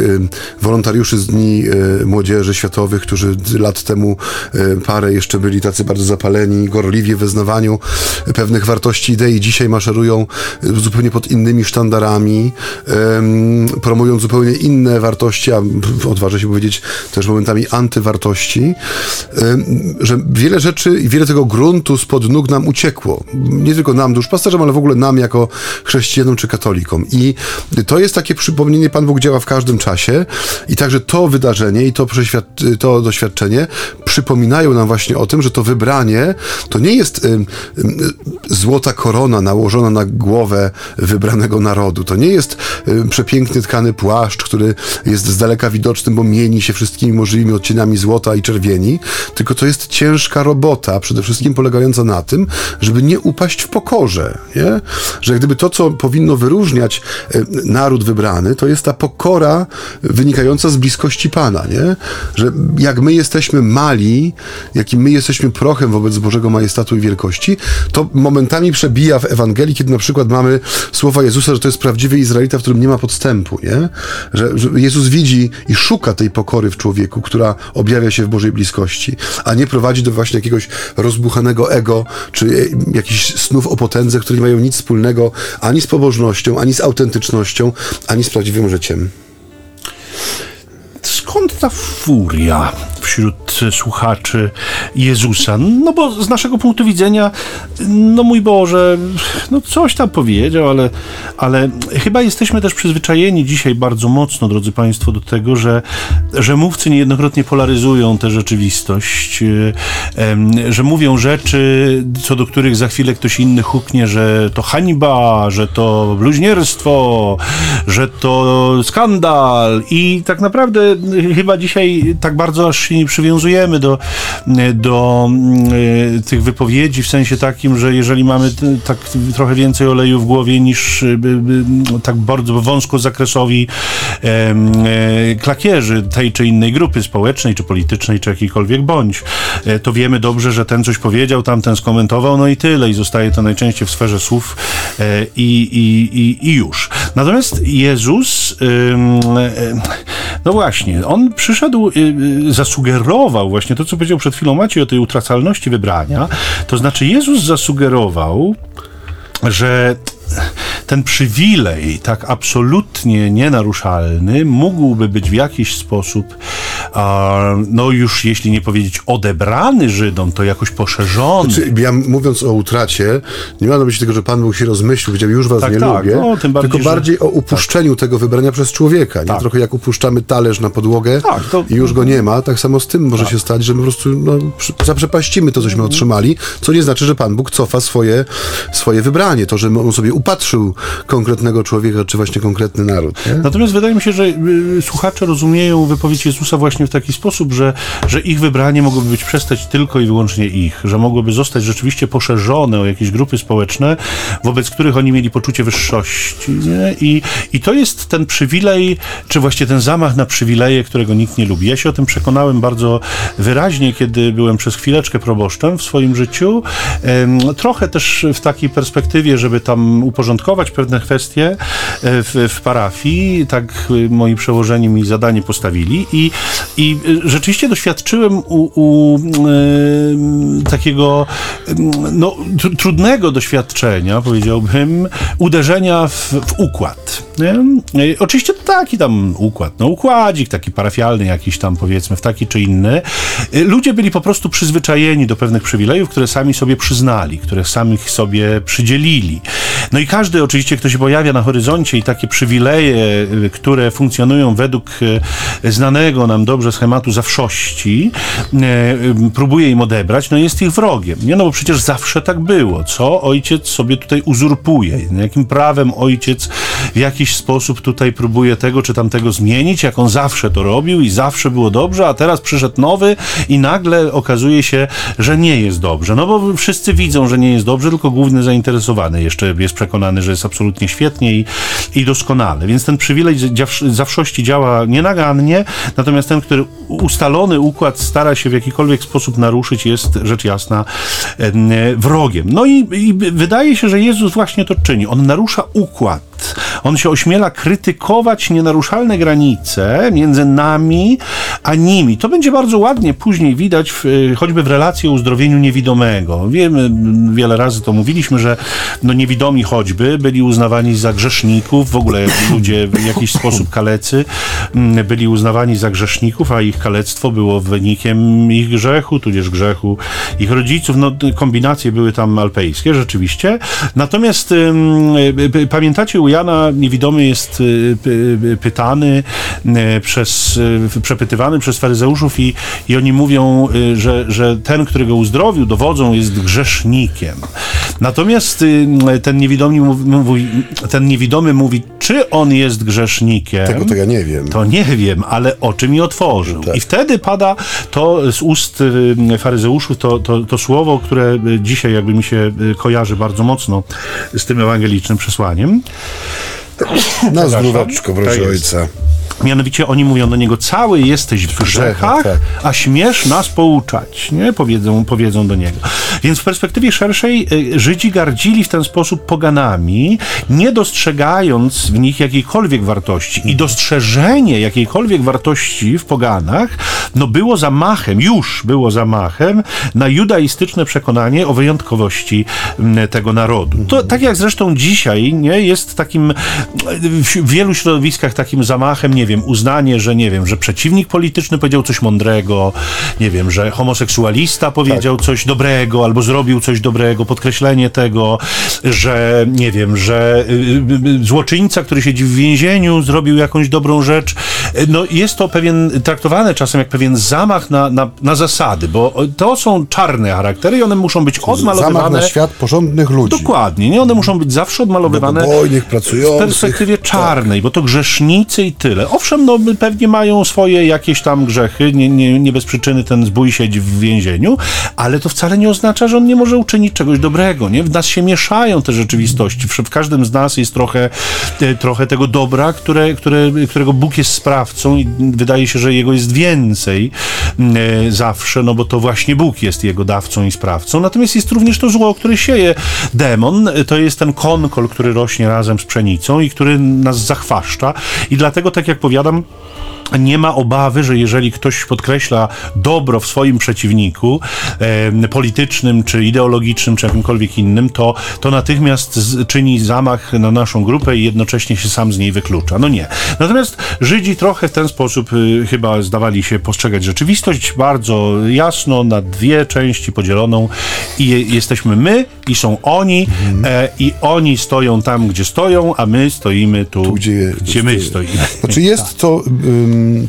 Speaker 1: wolontariuszy z Dni Młodzieży Światowych, którzy lat temu parę jeszcze byli tacy bardzo zapaleni, gorliwie pewnych wartości idei. Dzisiaj maszerują zupełnie pod innymi sztandarami, promują zupełnie inne wartości, a odważę się powiedzieć też momentami antywartości, że wiele rzeczy i wiele tego gruntu spod nóg nam uciekło. Nie tylko nam, duszpasterzom, ale w ogóle nam jako chrześcijanom czy katolikom. I to jest takie przypomnienie, Pan Bóg działa w każdym czasie i także to wydarzenie i to, to doświadczenie przypominają nam właśnie o tym, że to wybranie to nie jest y, złota korona nałożona na głowę wybranego narodu. To nie jest y, przepiękny tkany płaszcz, który jest z daleka widoczny, bo mieni się wszystkimi możliwymi odcieniami złota i czerwieni, tylko to jest ciężka robota, przede wszystkim polegająca na tym, żeby nie upaść w pokorze. Nie? Że gdyby to, co powinno wyróżniać naród wybrany, to jest ta pokora wynikająca z bliskości Pana. Nie? Że jak my jesteśmy mali, jakim my jesteśmy prochem wobec Bożego majestatu i wielkości, to momentami przebija w Ewangelii, kiedy na przykład mamy słowa Jezusa, że to jest prawdziwy Izraelita, w którym nie ma podstępu, nie? Że, że Jezus widzi i szuka tej pokory w człowieku, która objawia się w Bożej bliskości, a nie prowadzi do właśnie jakiegoś rozbuchanego ego, czy jakichś snów o potędze, które nie mają nic wspólnego ani z pobożnością, ani z autentycznością, ani z prawdziwym życiem.
Speaker 2: Skąd ta furia wśród słuchaczy Jezusa? No bo z naszego punktu widzenia, no mój Boże, no coś tam powiedział, ale, ale chyba jesteśmy też przyzwyczajeni dzisiaj bardzo mocno, drodzy Państwo, do tego, że, że mówcy niejednokrotnie polaryzują tę rzeczywistość, że mówią rzeczy, co do których za chwilę ktoś inny huknie, że to hańba, że to bluźnierstwo, że to skandal i tak naprawdę chyba dzisiaj tak bardzo aż się nie przywiązujemy do, do e, tych wypowiedzi w sensie takim, że jeżeli mamy tak trochę więcej oleju w głowie niż e, tak bardzo wąsko zakresowi e, klakierzy tej czy innej grupy społecznej, czy politycznej, czy jakiejkolwiek bądź, to wiemy dobrze, że ten coś powiedział, tamten skomentował, no i tyle. I zostaje to najczęściej w sferze słów i, i, i, i już. Natomiast Jezus, no właśnie, on przyszedł, zasugerował właśnie to, co powiedział przed chwilą Maciej o tej utracalności wybrania. To znaczy Jezus zasugerował, że ten przywilej, tak absolutnie nienaruszalny, mógłby być w jakiś sposób, no już jeśli nie powiedzieć odebrany Żydom, to jakoś poszerzony. Znaczy,
Speaker 1: ja mówiąc o utracie, nie ma na myśli tego, że Pan Bóg się rozmyślił, powiedział, już was tak, nie tak, lubię, no, bardziej, tylko bardziej że... o upuszczeniu tak. tego wybrania przez człowieka. Nie? Tak. Trochę jak upuszczamy talerz na podłogę tak, to... i już go nie ma, tak samo z tym może tak. się stać, że my po prostu no, zaprzepaścimy to, cośmy otrzymali, co nie znaczy, że Pan Bóg cofa swoje, swoje wybranie. To, że on sobie upatrzył konkretnego człowieka, czy właśnie konkretny naród. Nie?
Speaker 2: Natomiast wydaje mi się, że y, słuchacze rozumieją wypowiedź Jezusa właśnie w taki sposób, że, że ich wybranie mogłoby być przestać tylko i wyłącznie ich, że mogłoby zostać rzeczywiście poszerzone o jakieś grupy społeczne, wobec których oni mieli poczucie wyższości. Nie? I, I to jest ten przywilej, czy właśnie ten zamach na przywileje, którego nikt nie lubi. Ja się o tym przekonałem bardzo wyraźnie, kiedy byłem przez chwileczkę proboszczem w swoim życiu. Trochę też w takiej perspektywie, żeby tam uporządkować pewne kwestie e, w, w parafii. Tak e, moi przełożeni mi zadanie postawili i, i rzeczywiście doświadczyłem u, u e, takiego no, tr trudnego doświadczenia, powiedziałbym, uderzenia w, w układ. Nie? Oczywiście taki tam układ, no układzik taki parafialny jakiś tam powiedzmy, w taki czy inny. Ludzie byli po prostu przyzwyczajeni do pewnych przywilejów, które sami sobie przyznali, które sami sobie przydzielili. No i każdy oczywiście, kto się pojawia na horyzoncie i takie przywileje, które funkcjonują według e, znanego nam dobrze schematu zawszości, e, próbuje im odebrać, no jest ich wrogiem. Nie, no bo przecież zawsze tak było. Co ojciec sobie tutaj uzurpuje? Jakim prawem ojciec w jakiś sposób tutaj próbuje tego czy tamtego zmienić, jak on zawsze to robił i zawsze było dobrze, a teraz przyszedł nowy i nagle okazuje się, że nie jest dobrze. No bo wszyscy widzą, że nie jest dobrze, tylko główny zainteresowany jeszcze jest przekonany, że jest absolutnie świetnie i, i doskonale. Więc ten przywilej zawszości działa nienagannie, natomiast ten, który ustalony układ stara się w jakikolwiek sposób naruszyć, jest rzecz jasna wrogiem. No i, i wydaje się, że Jezus właśnie to czyni. On narusza układ on się ośmiela krytykować nienaruszalne granice między nami a nimi. To będzie bardzo ładnie później widać w, y, choćby w relacji o uzdrowieniu niewidomego. Wiemy, wiele razy to mówiliśmy, że no niewidomi choćby byli uznawani za grzeszników, w ogóle ludzie w jakiś sposób kalecy byli uznawani za grzeszników, a ich kalectwo było wynikiem ich grzechu, tudzież grzechu ich rodziców. No, kombinacje były tam alpejskie, rzeczywiście. Natomiast y, y, pamiętacie u Jana niewidomy jest y, y, pytany y, przez, przepytywany przez faryzeuszów i, i oni mówią, że, że ten, który go uzdrowił, dowodzą, jest grzesznikiem. Natomiast ten niewidomy mówi, ten niewidomy mówi, czy on jest grzesznikiem.
Speaker 1: Tego to ja nie wiem.
Speaker 2: To nie wiem, ale oczy mi otworzył. Tak. I wtedy pada to z ust faryzeuszów, to, to, to słowo, które dzisiaj jakby mi się kojarzy bardzo mocno z tym ewangelicznym przesłaniem.
Speaker 1: Na zdróweczko, proszę tak ojca.
Speaker 2: Mianowicie oni mówią do niego, cały jesteś w grzechach, tak. a śmiesz nas pouczać, nie? Powiedzą, powiedzą do niego. Więc w perspektywie szerszej y, Żydzi gardzili w ten sposób poganami, nie dostrzegając w nich jakiejkolwiek wartości. I dostrzeżenie jakiejkolwiek wartości w poganach, no było zamachem, już było zamachem na judaistyczne przekonanie o wyjątkowości tego narodu. To tak jak zresztą dzisiaj, nie? Jest takim, w wielu środowiskach takim zamachem, nie wiem, wiem, uznanie, że nie wiem, że przeciwnik polityczny powiedział coś mądrego, nie wiem, że homoseksualista powiedział tak. coś dobrego albo zrobił coś dobrego, podkreślenie tego, że nie wiem, że y, y, y, złoczyńca, który siedzi w więzieniu, zrobił jakąś dobrą rzecz. No jest to pewien, traktowane czasem jak pewien zamach na, na, na zasady, bo to są czarne charaktery i one muszą być odmalowywane.
Speaker 1: Zamach na świat porządnych ludzi.
Speaker 2: Dokładnie, nie? One muszą być zawsze odmalowywane w perspektywie czarnej, tak. bo to grzesznicy i tyle. Owszem, no pewnie mają swoje jakieś tam grzechy, nie, nie, nie bez przyczyny ten zbój siedzi w więzieniu, ale to wcale nie oznacza, że on nie może uczynić czegoś dobrego, nie? W nas się mieszają te rzeczywistości, w, każdym z nas jest trochę, e, trochę tego dobra, które, które, którego Bóg jest sprawcą i wydaje się, że jego jest więcej e, zawsze, no bo to właśnie Bóg jest jego dawcą i sprawcą, natomiast jest również to zło, które sieje demon, to jest ten konkol, który rośnie razem z pszenicą i który nas zachwaszcza. I dlatego, tak jak powiadam, nie ma obawy, że jeżeli ktoś podkreśla dobro w swoim przeciwniku e, politycznym, czy ideologicznym, czy jakimkolwiek innym, to, to natychmiast z, czyni zamach na naszą grupę i jednocześnie się sam z niej wyklucza. No nie. Natomiast Żydzi trochę w ten sposób y, chyba zdawali się postrzegać rzeczywistość bardzo jasno, na dwie części podzieloną i jesteśmy my i są oni mhm. e, i oni stoją tam, gdzie stoją, a my stoimy tu, tu gdzie, gdzie my stoimy.
Speaker 1: Znaczy jest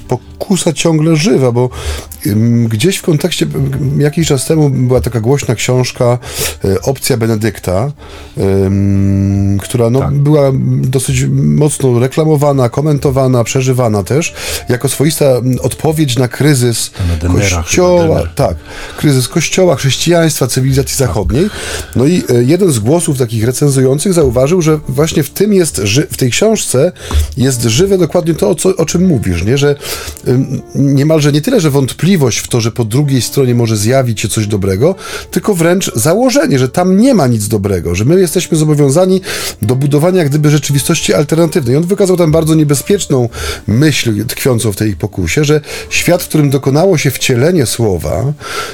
Speaker 1: tak. to pokusa ciągle żywa, bo gdzieś w kontekście, jakiś czas temu była taka głośna książka e, Opcja Benedykta, która no, tak. była dosyć mocno reklamowana, komentowana, przeżywana też, jako swoista odpowiedź na kryzys kościoła, tak, kryzys kościoła, chrześcijaństwa, cywilizacji zachodniej. No i e, jeden z głosów takich recenzujących zauważył, że właśnie w tym jest, w tej książce jest żywe dokładnie to, o, co, o czym mówisz, nie? Że niemalże nie tyle, że wątpliwość w to, że po drugiej stronie może zjawić się coś dobrego, tylko wręcz założenie, że tam nie ma nic dobrego, że my jesteśmy zobowiązani do budowania jak gdyby rzeczywistości alternatywnej. On wykazał tam bardzo niebezpieczną myśl tkwiącą w tej pokusie, że świat, w którym dokonało się wcielenie słowa,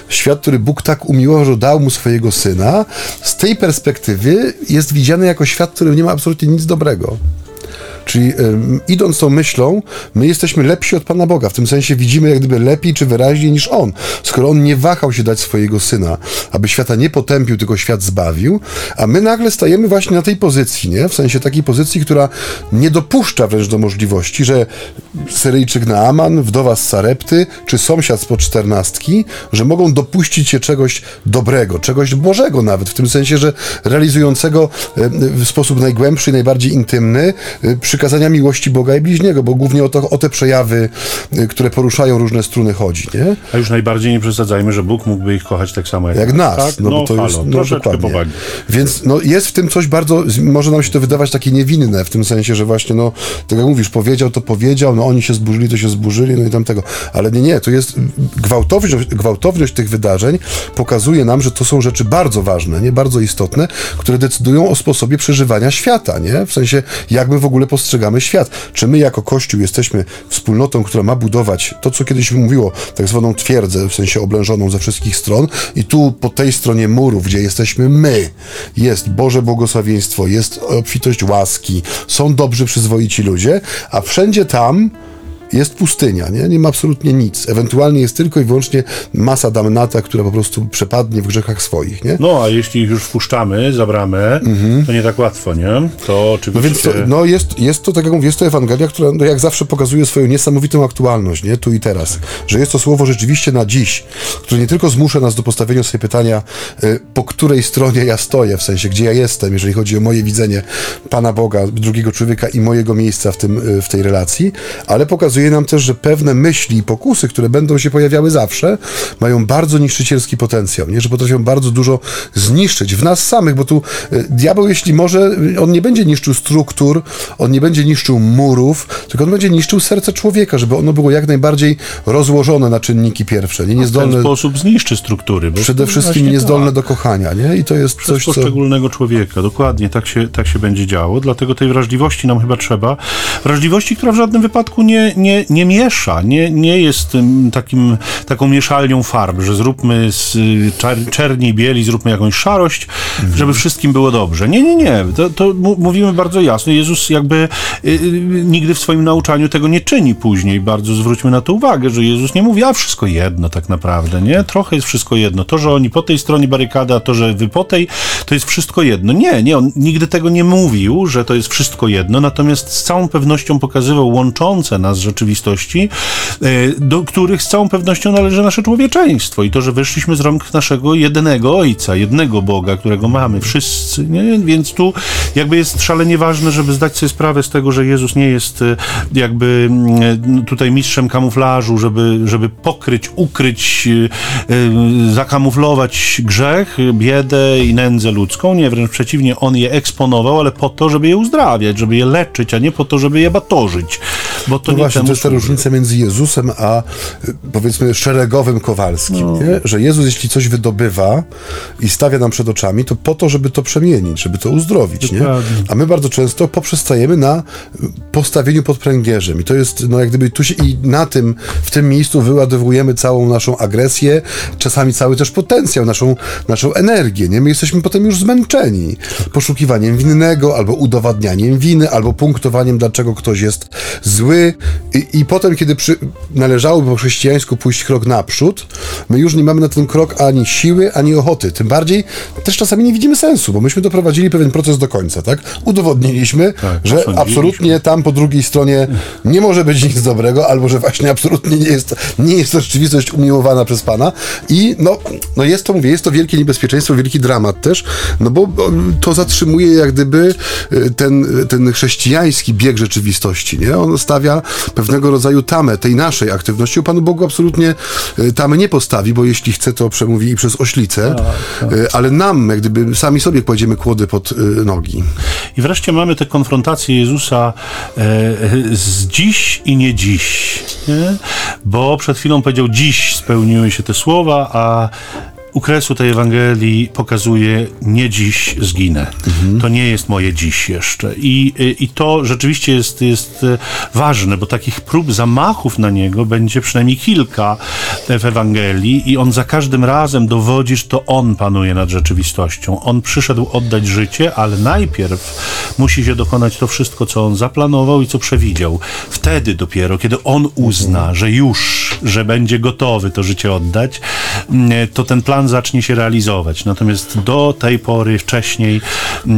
Speaker 1: świat, który Bóg tak umiłował, że dał mu swojego syna, z tej perspektywy jest widziany jako świat, w którym nie ma absolutnie nic dobrego. Czyli idąc tą myślą, my jesteśmy lepsi od Pana Boga. W tym sensie widzimy jak gdyby lepiej czy wyraźniej niż On. Skoro On nie wahał się dać swojego Syna, aby świata nie potępił, tylko świat zbawił, a my nagle stajemy właśnie na tej pozycji, nie? W sensie takiej pozycji, która nie dopuszcza wręcz do możliwości, że Syryjczyk Naaman, wdowa z Sarepty, czy sąsiad spod czternastki, że mogą dopuścić się czegoś dobrego, czegoś Bożego nawet, w tym sensie, że realizującego w sposób najgłębszy i najbardziej intymny przykazania miłości Boga i bliźniego, bo głównie o, to, o te przejawy, y, które poruszają różne struny chodzi, nie?
Speaker 2: A już najbardziej nie przesadzajmy, że Bóg mógłby ich kochać tak samo jak,
Speaker 1: jak nas. Tak? No, no, bo to halo, jest, no, dokładnie. Powagi. Więc no, jest w tym coś bardzo, może nam się to wydawać takie niewinne, w tym sensie, że właśnie, no, tak jak mówisz, powiedział, to powiedział, no oni się zburzyli, to się zburzyli, no i tamtego. Ale nie, nie, to jest gwałtowność, gwałtowność tych wydarzeń pokazuje nam, że to są rzeczy bardzo ważne, nie bardzo istotne, które decydują o sposobie przeżywania świata, nie? W sensie, jak my w ogóle postrzegamy świat. Czy my jako Kościół jesteśmy wspólnotą, która ma budować to, co kiedyś mówiło, tak zwaną twierdzę, w sensie oblężoną ze wszystkich stron i tu po tej stronie murów, gdzie jesteśmy my, jest Boże błogosławieństwo, jest obfitość łaski, są dobrzy, przyzwoici ludzie, a wszędzie tam jest pustynia, nie? nie ma absolutnie nic. Ewentualnie jest tylko i wyłącznie masa damnata, która po prostu przepadnie w grzechach swoich. Nie?
Speaker 2: No, a jeśli już wpuszczamy za bramę, mhm. to nie tak łatwo, nie? To oczywiście...
Speaker 1: No więc to, no jest, jest to, tak jak mówię, jest to Ewangelia, która no jak zawsze pokazuje swoją niesamowitą aktualność, nie? Tu i teraz. Że jest to słowo rzeczywiście na dziś, które nie tylko zmusza nas do postawienia sobie pytania, y, po której stronie ja stoję, w sensie, gdzie ja jestem, jeżeli chodzi o moje widzenie Pana Boga, drugiego człowieka i mojego miejsca w, tym, y, w tej relacji, ale pokazuje pokazuje nam też, że pewne myśli i pokusy, które będą się pojawiały zawsze, mają bardzo niszczycielski potencjał, nie? że potrafią bardzo dużo zniszczyć w nas samych, bo tu e, diabeł, jeśli może, on nie będzie niszczył struktur, on nie będzie niszczył murów, tylko on będzie niszczył serce człowieka, żeby ono było jak najbardziej rozłożone na czynniki pierwsze. Nie?
Speaker 2: Niezdolne, w ten sposób zniszczy struktury.
Speaker 1: przede wszystkim niezdolne tak. do kochania. Nie? I to jest
Speaker 2: Przez
Speaker 1: coś,
Speaker 2: poszczególnego co... człowieka. Dokładnie, tak się, tak się będzie działo. Dlatego tej wrażliwości nam chyba trzeba. Wrażliwości, która w żadnym wypadku nie, nie nie, nie miesza, nie, nie jest takim, taką mieszalnią farb, że zróbmy z y, czerni i bieli, zróbmy jakąś szarość, mhm. żeby wszystkim było dobrze. Nie, nie, nie. To, to mówimy bardzo jasno. Jezus jakby y, y, nigdy w swoim nauczaniu tego nie czyni później. Bardzo zwróćmy na to uwagę, że Jezus nie mówi, a wszystko jedno tak naprawdę, nie? Trochę jest wszystko jedno. To, że oni po tej stronie barykady, a to, że wy po tej, to jest wszystko jedno. Nie, nie, on nigdy tego nie mówił, że to jest wszystko jedno, natomiast z całą pewnością pokazywał łączące nas rzeczy rzeczywistości, e, do których z całą pewnością należy nasze człowieczeństwo i to, że wyszliśmy z rąk naszego jedynego Ojca, jednego Boga, którego mamy wszyscy, nie? więc tu jakby jest szalenie ważne, żeby zdać sobie sprawę z tego, że Jezus nie jest e, jakby mm, tutaj mistrzem kamuflażu, żeby, żeby pokryć, ukryć, e, zakamuflować grzech, biedę i nędzę ludzką. Nie, wręcz przeciwnie, On je eksponował, ale po to, żeby je uzdrawiać, żeby je leczyć, a nie po to, żeby je batorzyć. Bo to no nie właśnie,
Speaker 1: to jest ta różnica między Jezusem a powiedzmy szeregowym Kowalskim, no. że Jezus jeśli coś wydobywa i stawia nam przed oczami, to po to, żeby to przemienić, żeby to uzdrowić. Nie? A my bardzo często poprzestajemy na postawieniu pod pręgierzem i to jest, no jak gdyby tu się i na tym, w tym miejscu wyładowujemy całą naszą agresję, czasami cały też potencjał, naszą, naszą energię. Nie? My jesteśmy potem już zmęczeni poszukiwaniem winnego, albo udowadnianiem winy, albo punktowaniem, dlaczego ktoś jest zły, i, i potem, kiedy przy, należałoby po chrześcijańsku pójść krok naprzód, my już nie mamy na ten krok ani siły, ani ochoty. Tym bardziej też czasami nie widzimy sensu, bo myśmy doprowadzili pewien proces do końca, tak? Udowodniliśmy, tak, że absolutnie tam po drugiej stronie nie może być nic dobrego, albo że właśnie absolutnie nie jest, nie jest to rzeczywistość umiłowana przez Pana. I no, no jest to, mówię, jest to wielkie niebezpieczeństwo, wielki dramat też, no bo to zatrzymuje jak gdyby y, ten, ten chrześcijański bieg rzeczywistości, nie? On stawia pewnego rodzaju tamę tej naszej aktywności. Panu Bogu absolutnie y, tamy nie postawi, bo jeśli chce, to przemówi i przez oślicę, y, ale nam, jak gdyby sami sobie kładziemy kłody pod y, nogi.
Speaker 2: I wreszcie mamy tę konfrontację Jezusa e, z dziś i nie dziś. Nie? Bo przed chwilą powiedział, dziś spełniły się te słowa, a u kresu tej Ewangelii pokazuje, nie dziś zginę. To nie jest moje dziś jeszcze. I, I to rzeczywiście jest, jest ważne, bo takich prób zamachów na niego będzie przynajmniej kilka w Ewangelii i on za każdym razem dowodzi, że to on panuje nad rzeczywistością. On przyszedł oddać życie, ale najpierw musi się dokonać to wszystko, co on zaplanował i co przewidział. Wtedy dopiero, kiedy on uzna, że już, że będzie gotowy to życie oddać, to ten plan zacznie się realizować. Natomiast do tej pory, wcześniej e,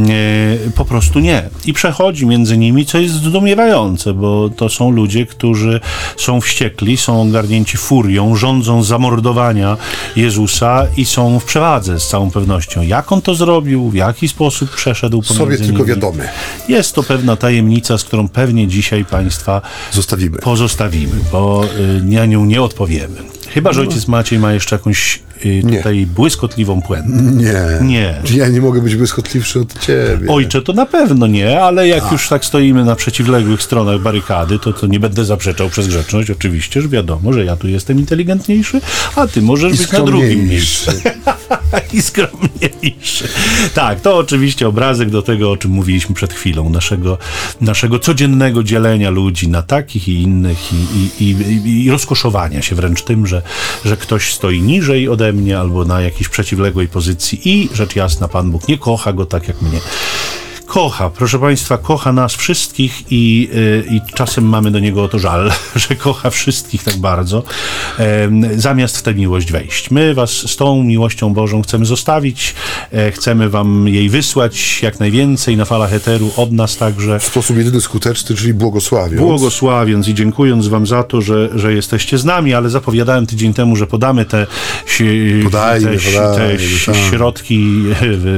Speaker 2: po prostu nie. I przechodzi między nimi, co jest zdumiewające, bo to są ludzie, którzy są wściekli, są ogarnięci furią, rządzą zamordowania Jezusa i są w przewadze z całą pewnością. Jak on to zrobił, w jaki sposób przeszedł pomiędzy
Speaker 1: Sobie tylko
Speaker 2: nimi.
Speaker 1: wiadomy.
Speaker 2: Jest to pewna tajemnica, z którą pewnie dzisiaj Państwa
Speaker 1: Zostawimy.
Speaker 2: pozostawimy, bo y, na nią nie odpowiemy. Chyba, że ojciec Maciej ma jeszcze jakąś y,
Speaker 1: Nie.
Speaker 2: tutaj błyskotliwą puentę.
Speaker 1: Nie.
Speaker 2: Nie.
Speaker 1: Ja nie mogę być błyskotliwszy od ciebie.
Speaker 2: Ojcze, to na pewno nie, ale jak już tak stoimy na przeciwległych stronach barykady, to, to nie będę zaprzeczał przez grzeczność, oczywiście, że wiadomo, że ja tu jestem inteligentniejszy, a ty możesz
Speaker 1: I
Speaker 2: być na drugim miejscu. I skromniejszy. Tak, to oczywiście obrazek do tego, o czym mówiliśmy przed chwilą, naszego, naszego codziennego dzielenia ludzi na takich i innych i, i, i, i rozkoszowania się wręcz tym, że, że ktoś stoi niżej ode mnie albo na jakiejś przeciwległej pozycji i rzecz jasna, Pan Bóg nie kocha go tak jak mnie. Kocha, proszę Państwa, kocha nas wszystkich i, y, i czasem mamy do Niego o to żal, że kocha wszystkich tak bardzo, zamiast w tę miłość wejść. My Was z tą miłością Bożą chcemy zostawić, e, chcemy Wam jej wysłać jak najwięcej na falach eteru, od nas także.
Speaker 1: W sposób jedyny skuteczny, czyli błogosławiąc.
Speaker 2: Błogosławiąc i dziękując Wam za to, że, że jesteście z nami, ale zapowiadałem tydzień temu, że podamy te,
Speaker 1: Podajmy,
Speaker 2: te,
Speaker 1: podajmy,
Speaker 2: te si-
Speaker 1: tak.
Speaker 2: środki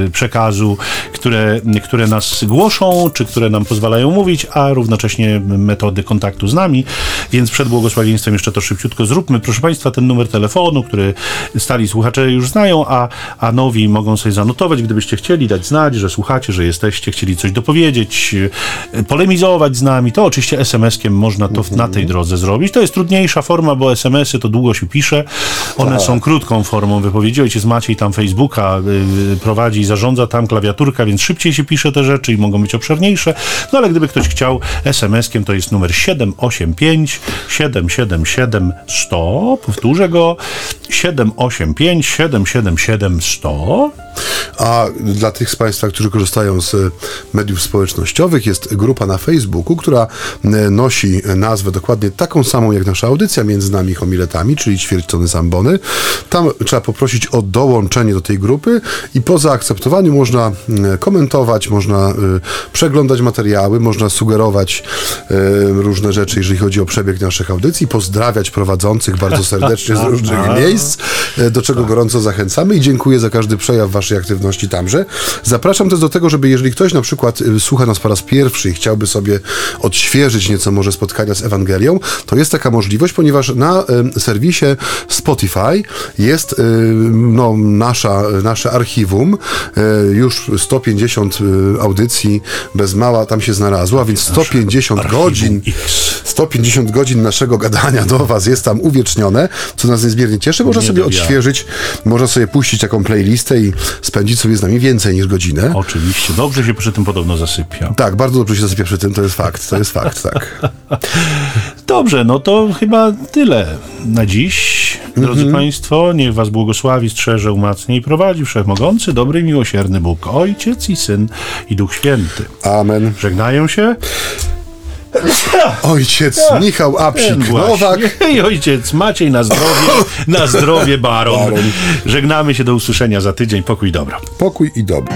Speaker 2: e, przekazu, które, które nas głoszą, czy które nam pozwalają mówić, a równocześnie metody kontaktu z nami. Więc przed błogosławieństwem jeszcze to szybciutko zróbmy. Proszę Państwa, ten numer telefonu, który stali słuchacze już znają, a, a nowi mogą sobie zanotować, gdybyście chcieli dać znać, że słuchacie, że jesteście, chcieli coś dopowiedzieć, e, polemizować z nami, to oczywiście SMS-kiem można to na tej drodze zrobić. To jest trudniejsza forma, bo SMS-y to długo się pisze. One są krótką formą wypowiedzi. Ojciec Maciej tam Facebooka y, prowadzi i zarządza tam klawiaturka, więc szybciej się pisze te rzeczy i mogą być obszerniejsze. No ale gdyby ktoś chciał SMS-kiem, to jest numer 785 777 100. Powtórzę go. 785 777 100.
Speaker 1: A dla tych z Państwa, którzy korzystają z mediów społecznościowych, jest grupa na Facebooku, która e, nosi nazwę dokładnie taką samą jak nasza audycja między nami homiletami, czyli ćwierć tony zambony. Tam trzeba poprosić o dołączenie do tej grupy i po zaakceptowaniu można e, komentować, można e, przeglądać materiały, można sugerować e, różne rzeczy, jeżeli chodzi o przebieg naszych audycji, pozdrawiać prowadzących bardzo serdecznie z różnych miejsc, e, do czego gorąco zachęcamy i dziękuję za każdy przejaw waszej aktywności tamże. Zapraszam też do tego, żeby jeżeli ktoś na przykład y, słucha nas po raz pierwszy i chciałby sobie odświeżyć nieco może spotkania z Ewangelią, to jest taka możliwość, ponieważ na y, serwisie Spotify jest y, no, nasza, nasze archiwum, y, już 150 y, audycji bez mała tam się znalazło, a więc 150
Speaker 2: archiwum
Speaker 1: godzin
Speaker 2: X.
Speaker 1: 150 godzin naszego gadania do Was jest tam uwiecznione, co nas niezmiernie cieszy. Można sobie odświeżyć, można sobie puścić taką playlistę i spędzić sobie z nami więcej niż godzinę.
Speaker 2: Oczywiście. Dobrze się przy tym podobno zasypia.
Speaker 1: Tak, bardzo dobrze się zasypia przy tym, to jest fakt, to jest fakt, tak.
Speaker 2: Dobrze, no to chyba tyle na dziś. Drodzy Państwo, niech Was błogosławi, strzeże, umacnia i prowadzi Wszechmogący, dobry miłosierny Bóg, Ojciec i Syn i Duch Święty.
Speaker 1: Amen.
Speaker 2: Żegnają się
Speaker 1: Ojciec Michał
Speaker 2: ten
Speaker 1: Apsik
Speaker 2: właśnie.
Speaker 1: Nowak.
Speaker 2: i ojciec Maciej na zdrowie, na zdrowie Baron.
Speaker 1: Baron.
Speaker 2: Żegnamy się do usłyszenia za tydzień. Pokój i dobro.
Speaker 1: Pokój i dobro.